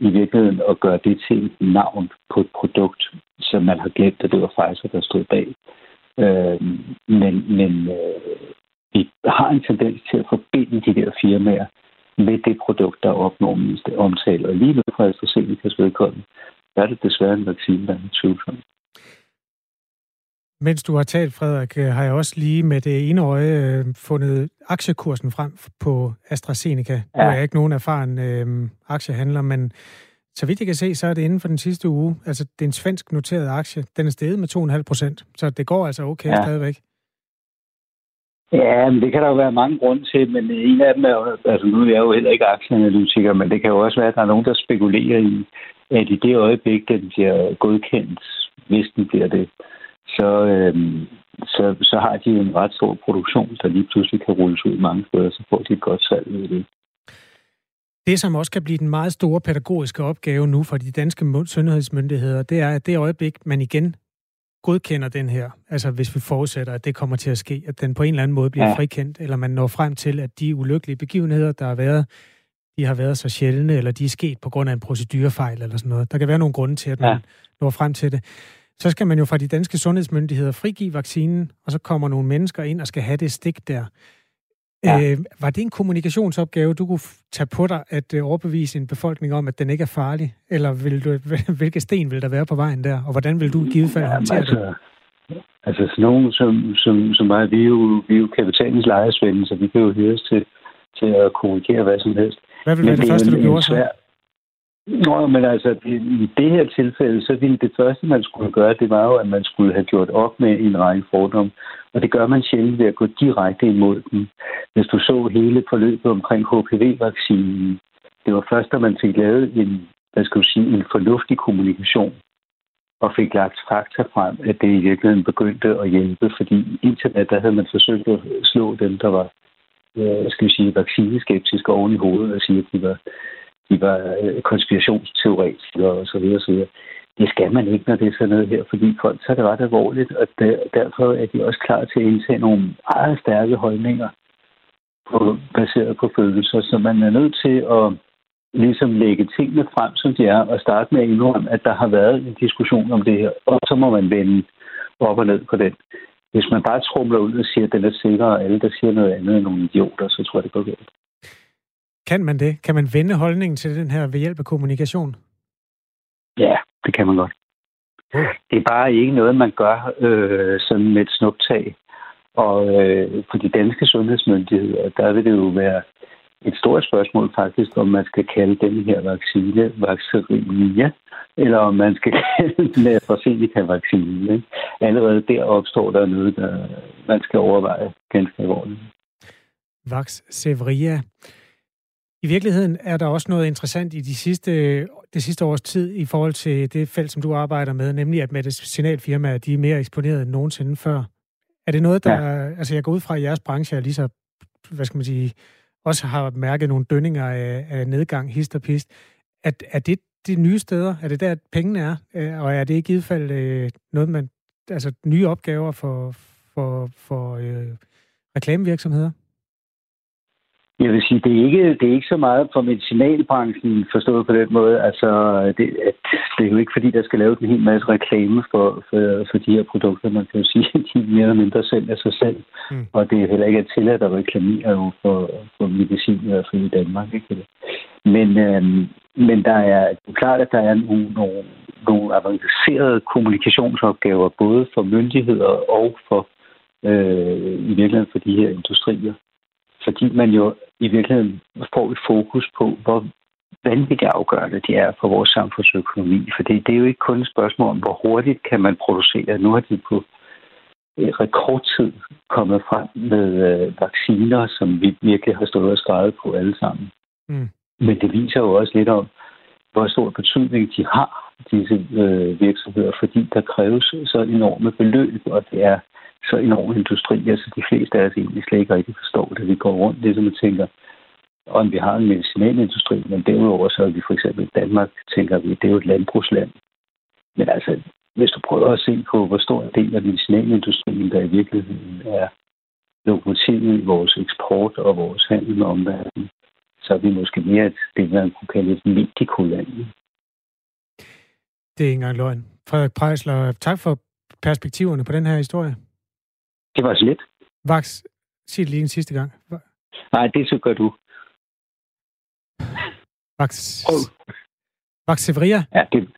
i virkeligheden at gøre det til et navn på et produkt, som man har glemt, at det var Pfizer, der stod bag. Øh, men men øh, vi har en tendens til at forbinde de der firmaer der opnår mest omtale. Og lige nu fra AstraZenecas vedkommende, er det desværre en vaccine, der er tvivlsom. Mens du har talt, Frederik, øh, har jeg også lige med det ene øje øh, fundet aktiekursen frem på AstraZeneca. Ja. Nu er jeg ikke nogen erfaren øh, aktiehandler, men så vidt jeg kan se, så er det inden for den sidste uge. Altså, det er en svensk noteret aktie. Den er steget med 2,5 procent, så det går altså okay ja. stadigvæk. Ja, men det kan der jo være mange grunde til, men øh, en af dem er jo, altså nu er jeg jo heller ikke aktieanalytiker, men det kan jo også være, at der er nogen, der spekulerer i, at i det øjeblik, den bliver godkendt, hvis den bliver det, så, øhm, så, så har de en ret stor produktion, der lige pludselig kan rulles ud mange steder, så får de et godt salg ud af det. Det, som også kan blive den meget store pædagogiske opgave nu for de danske sundhedsmyndigheder, det er, at det øjeblik, man igen godkender den her, altså hvis vi forudsætter, at det kommer til at ske, at den på en eller anden måde bliver ja. frikendt, eller man når frem til, at de ulykkelige begivenheder, der har været, de har været så sjældne, eller de er sket på grund af en procedurefejl eller sådan noget. Der kan være nogle grunde til, at man ja. når frem til det. Så skal man jo fra de danske sundhedsmyndigheder frigive vaccinen, og så kommer nogle mennesker ind og skal have det stik der. Ja. Øh, var det en kommunikationsopgave, du kunne tage på dig, at øh, overbevise en befolkning om, at den ikke er farlig? Eller vil du, hvilke sten vil der være på vejen der? Og hvordan vil du i givet fald håndtere altså, det? Altså sådan nogen som, som, som mig, vi er jo, vi er jo kapitalens lejesvende, så vi kan jo høres til, til at kommunikere hvad som helst. Hvad vil være det, det første, du gjorde så? Nå, men altså, i det her tilfælde, så ville det første, man skulle gøre, det var jo, at man skulle have gjort op med en række fordomme. Og det gør man sjældent ved at gå direkte imod den. Hvis du så hele forløbet omkring HPV-vaccinen, det var først, da man fik lavet en, hvad skal du sige, en fornuftig kommunikation, og fik lagt fakta frem, at det i virkeligheden begyndte at hjælpe, fordi indtil da, der havde man forsøgt at slå dem, der var, skal vi sige, vaccineskeptiske oven i hovedet og sige, at de var de var øh, konspirationsteoretikere og så videre, så videre. Det skal man ikke, når det er sådan noget her, fordi folk tager det ret alvorligt, og der, derfor er de også klar til at indtage nogle meget stærke holdninger på, baseret på følelser, så man er nødt til at ligesom lægge tingene frem, som de er, og starte med at indrømme, at der har været en diskussion om det her, og så må man vende op og ned på den. Hvis man bare trumler ud og siger, at den er sikker, og alle, der siger noget andet, end nogle idioter, så tror jeg, det går galt. Kan man det? Kan man vende holdningen til den her ved hjælp af kommunikation? Det kan man godt. Det er bare ikke noget, man gør øh, sådan med et snuptag. Og øh, for de danske sundhedsmyndigheder, der vil det jo være et stort spørgsmål faktisk, om man skal kalde den her vaccine vaccinia, eller om man skal kalde den AstraZeneca-vaccine. Allerede der opstår der noget, der man skal overveje ganske alvorligt. Vax Sevria. I virkeligheden er der også noget interessant i de sidste, det sidste års tid i forhold til det felt, som du arbejder med, nemlig at medicinalfirmaer de er mere eksponeret end nogensinde før. Er det noget, der... Ja. Altså, jeg går ud fra, at jeres branche er lige så, hvad skal man sige, også har mærket nogle dønninger af, af nedgang, hist og pist. Er, er det de nye steder? Er det der, pengene er? Øh, og er det i givet fald øh, noget, man... Altså, nye opgaver for, for, for øh, reklamevirksomheder? Jeg vil sige, det er ikke, det er ikke så meget for medicinalbranchen forstået på den måde. Altså, det, at, det er jo ikke fordi, der skal laves en hel masse reklame for, for, for de her produkter. Man kan jo sige, at de mere eller mindre af sig selv. Mm. Og det er heller ikke tilladt at reklamere jo for, for medicin, i hvert fald i Danmark. Ikke? Men, øhm, men der er det er klart, at der er nogle, nogle, nogle avancerede kommunikationsopgaver, både for myndigheder og for øh, i virkeligheden for de her industrier fordi man jo i virkeligheden får et fokus på, hvor vanvittigt afgørende det er for vores samfundsøkonomi. For det, det er jo ikke kun et spørgsmål om, hvor hurtigt kan man producere. Nu har de på rekordtid kommet frem med øh, vacciner, som vi virkelig har stået og skrevet på alle sammen. Mm. Men det viser jo også lidt om, hvor stor betydning de har, disse øh, virksomheder, fordi der kræves så enorme beløb, og det er så enorm industri, altså de fleste af os egentlig slet ikke rigtig forstår det. Vi går rundt ligesom og tænker, om vi har en medicinalindustri, men derudover så er vi for eksempel i Danmark, tænker vi, det er jo et landbrugsland. Men altså, hvis du prøver at se på, hvor stor en del af medicinalindustrien, der i virkeligheden er lokomotivet i vores eksport og vores handel med omverdenen, så er vi måske mere et, det, man kunne kalde et medikoland. Det er ikke engang løgn. Frederik Prejsler, tak for perspektiverne på den her historie. Det var så lidt. Vax, sig det lige en sidste gang. Nej, det så gør du. Vax... Oh. Vaxevria? Ja, det...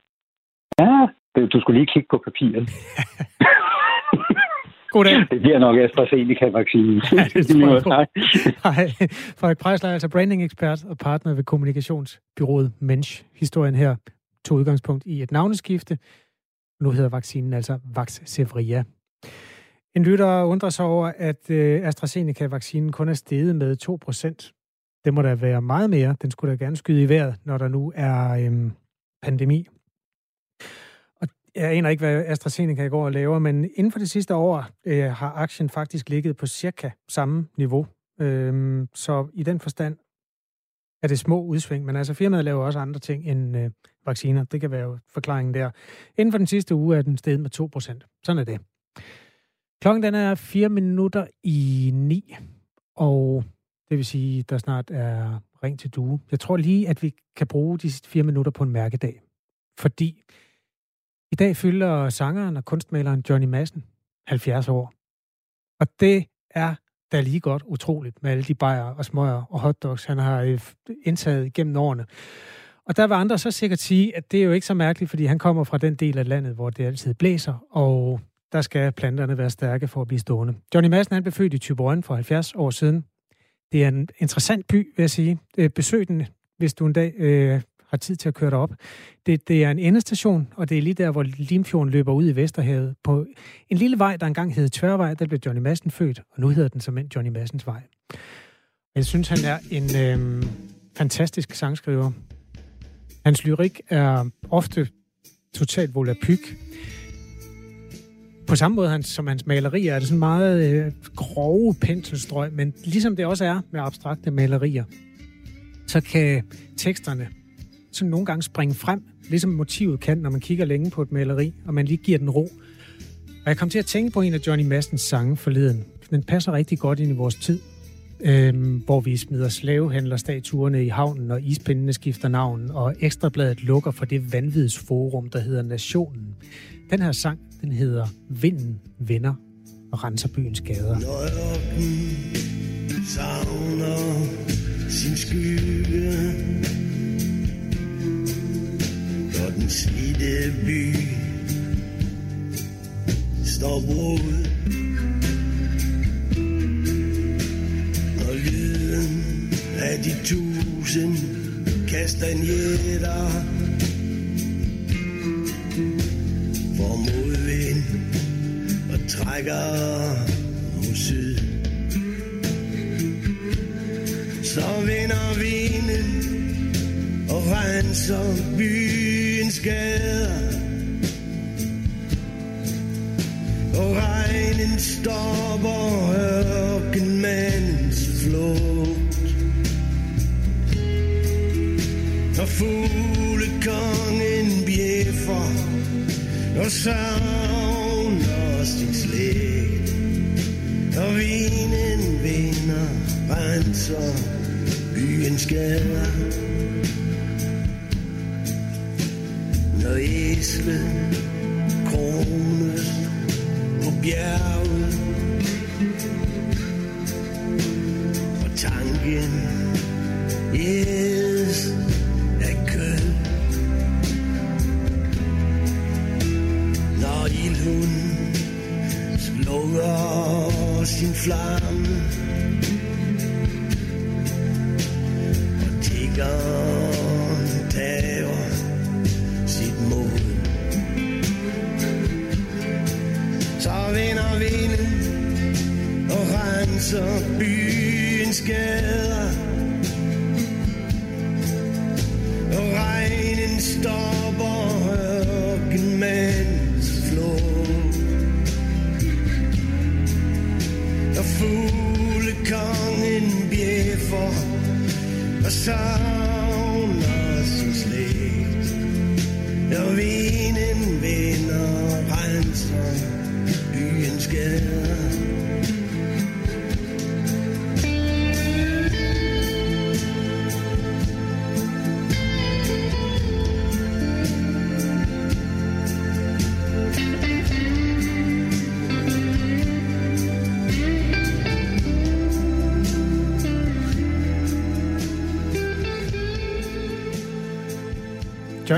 Ja, det, du skulle lige kigge på papiret. Goddag. Det bliver nok AstraZeneca-vaccinen. Ja, det tror jeg på. Hej. Frederik Preisler er altså branding-ekspert og partner ved kommunikationsbyrået Mensch. Historien her tog udgangspunkt i et navneskifte. Nu hedder vaccinen altså Vaxzevria. En lytter undrer sig over, at øh, AstraZeneca-vaccinen kun er steget med 2%. Det må da være meget mere. Den skulle da gerne skyde i vejret, når der nu er øhm, pandemi. Og jeg aner ikke, hvad AstraZeneca i går laver, men inden for det sidste år øh, har aktien faktisk ligget på cirka samme niveau. Øhm, så i den forstand er det små udsving, men altså firmaet laver også andre ting end øh, vacciner. Det kan være forklaringen der. Inden for den sidste uge er den steget med 2%. Sådan er det. Klokken den er 4 minutter i 9, og det vil sige, der snart er ring til due. Jeg tror lige, at vi kan bruge de sidste 4 minutter på en mærkedag. Fordi i dag fylder sangeren og kunstmaleren Johnny Madsen 70 år. Og det er da lige godt utroligt med alle de bajer og smøger og hotdogs, han har øh, indtaget gennem årene. Og der vil andre så sikkert sige, at det er jo ikke så mærkeligt, fordi han kommer fra den del af landet, hvor det altid blæser, og der skal planterne være stærke for at blive stående. Johnny Madsen han blev født i Tyborøn for 70 år siden. Det er en interessant by, vil jeg sige. Øh, besøg den, hvis du en dag øh, har tid til at køre derop. Det, det er en endestation, og det er lige der, hvor Limfjorden løber ud i Vesterhavet. På en lille vej, der engang hed Tværvej, der blev Johnny Madsen født, og nu hedder den som end Johnny Madsens Vej. Jeg synes, han er en øh, fantastisk sangskriver. Hans lyrik er ofte totalt volapyk. På samme måde som hans malerier er det sådan meget øh, grove penselstrøg, men ligesom det også er med abstrakte malerier, så kan teksterne sådan nogle gange springe frem, ligesom motivet kan, når man kigger længe på et maleri, og man lige giver den ro. Og jeg kom til at tænke på en af Johnny Massens sange forleden. Den passer rigtig godt ind i vores tid, øh, hvor vi smider slavehandlerstatuerne i havnen, og ispindene skifter navn, og Ekstrabladet lukker for det vanvidsforum, der hedder Nationen. Den her sang, den hedder Vinden vender og renser byens gader. Når savner sin skygge Når den slidte by står brudt af de tusind kastanjetter Får modvind og trækker mod syd. Så vinder vinden og renser byens gader. Og regnen stopper her fuglekongen bjeffer Og savner sin slægt Og vinen vinder renser byens gader Når æslet krones på bjerget Og tanken Yeah. flammes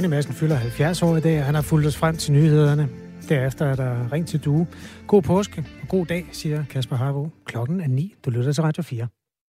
Johnny Madsen fylder 70 år i dag, og han har fulgt os frem til nyhederne. Derefter er der ring til due. God påske og god dag, siger Kasper Harbo. Klokken er 9. Du lytter til Radio 4.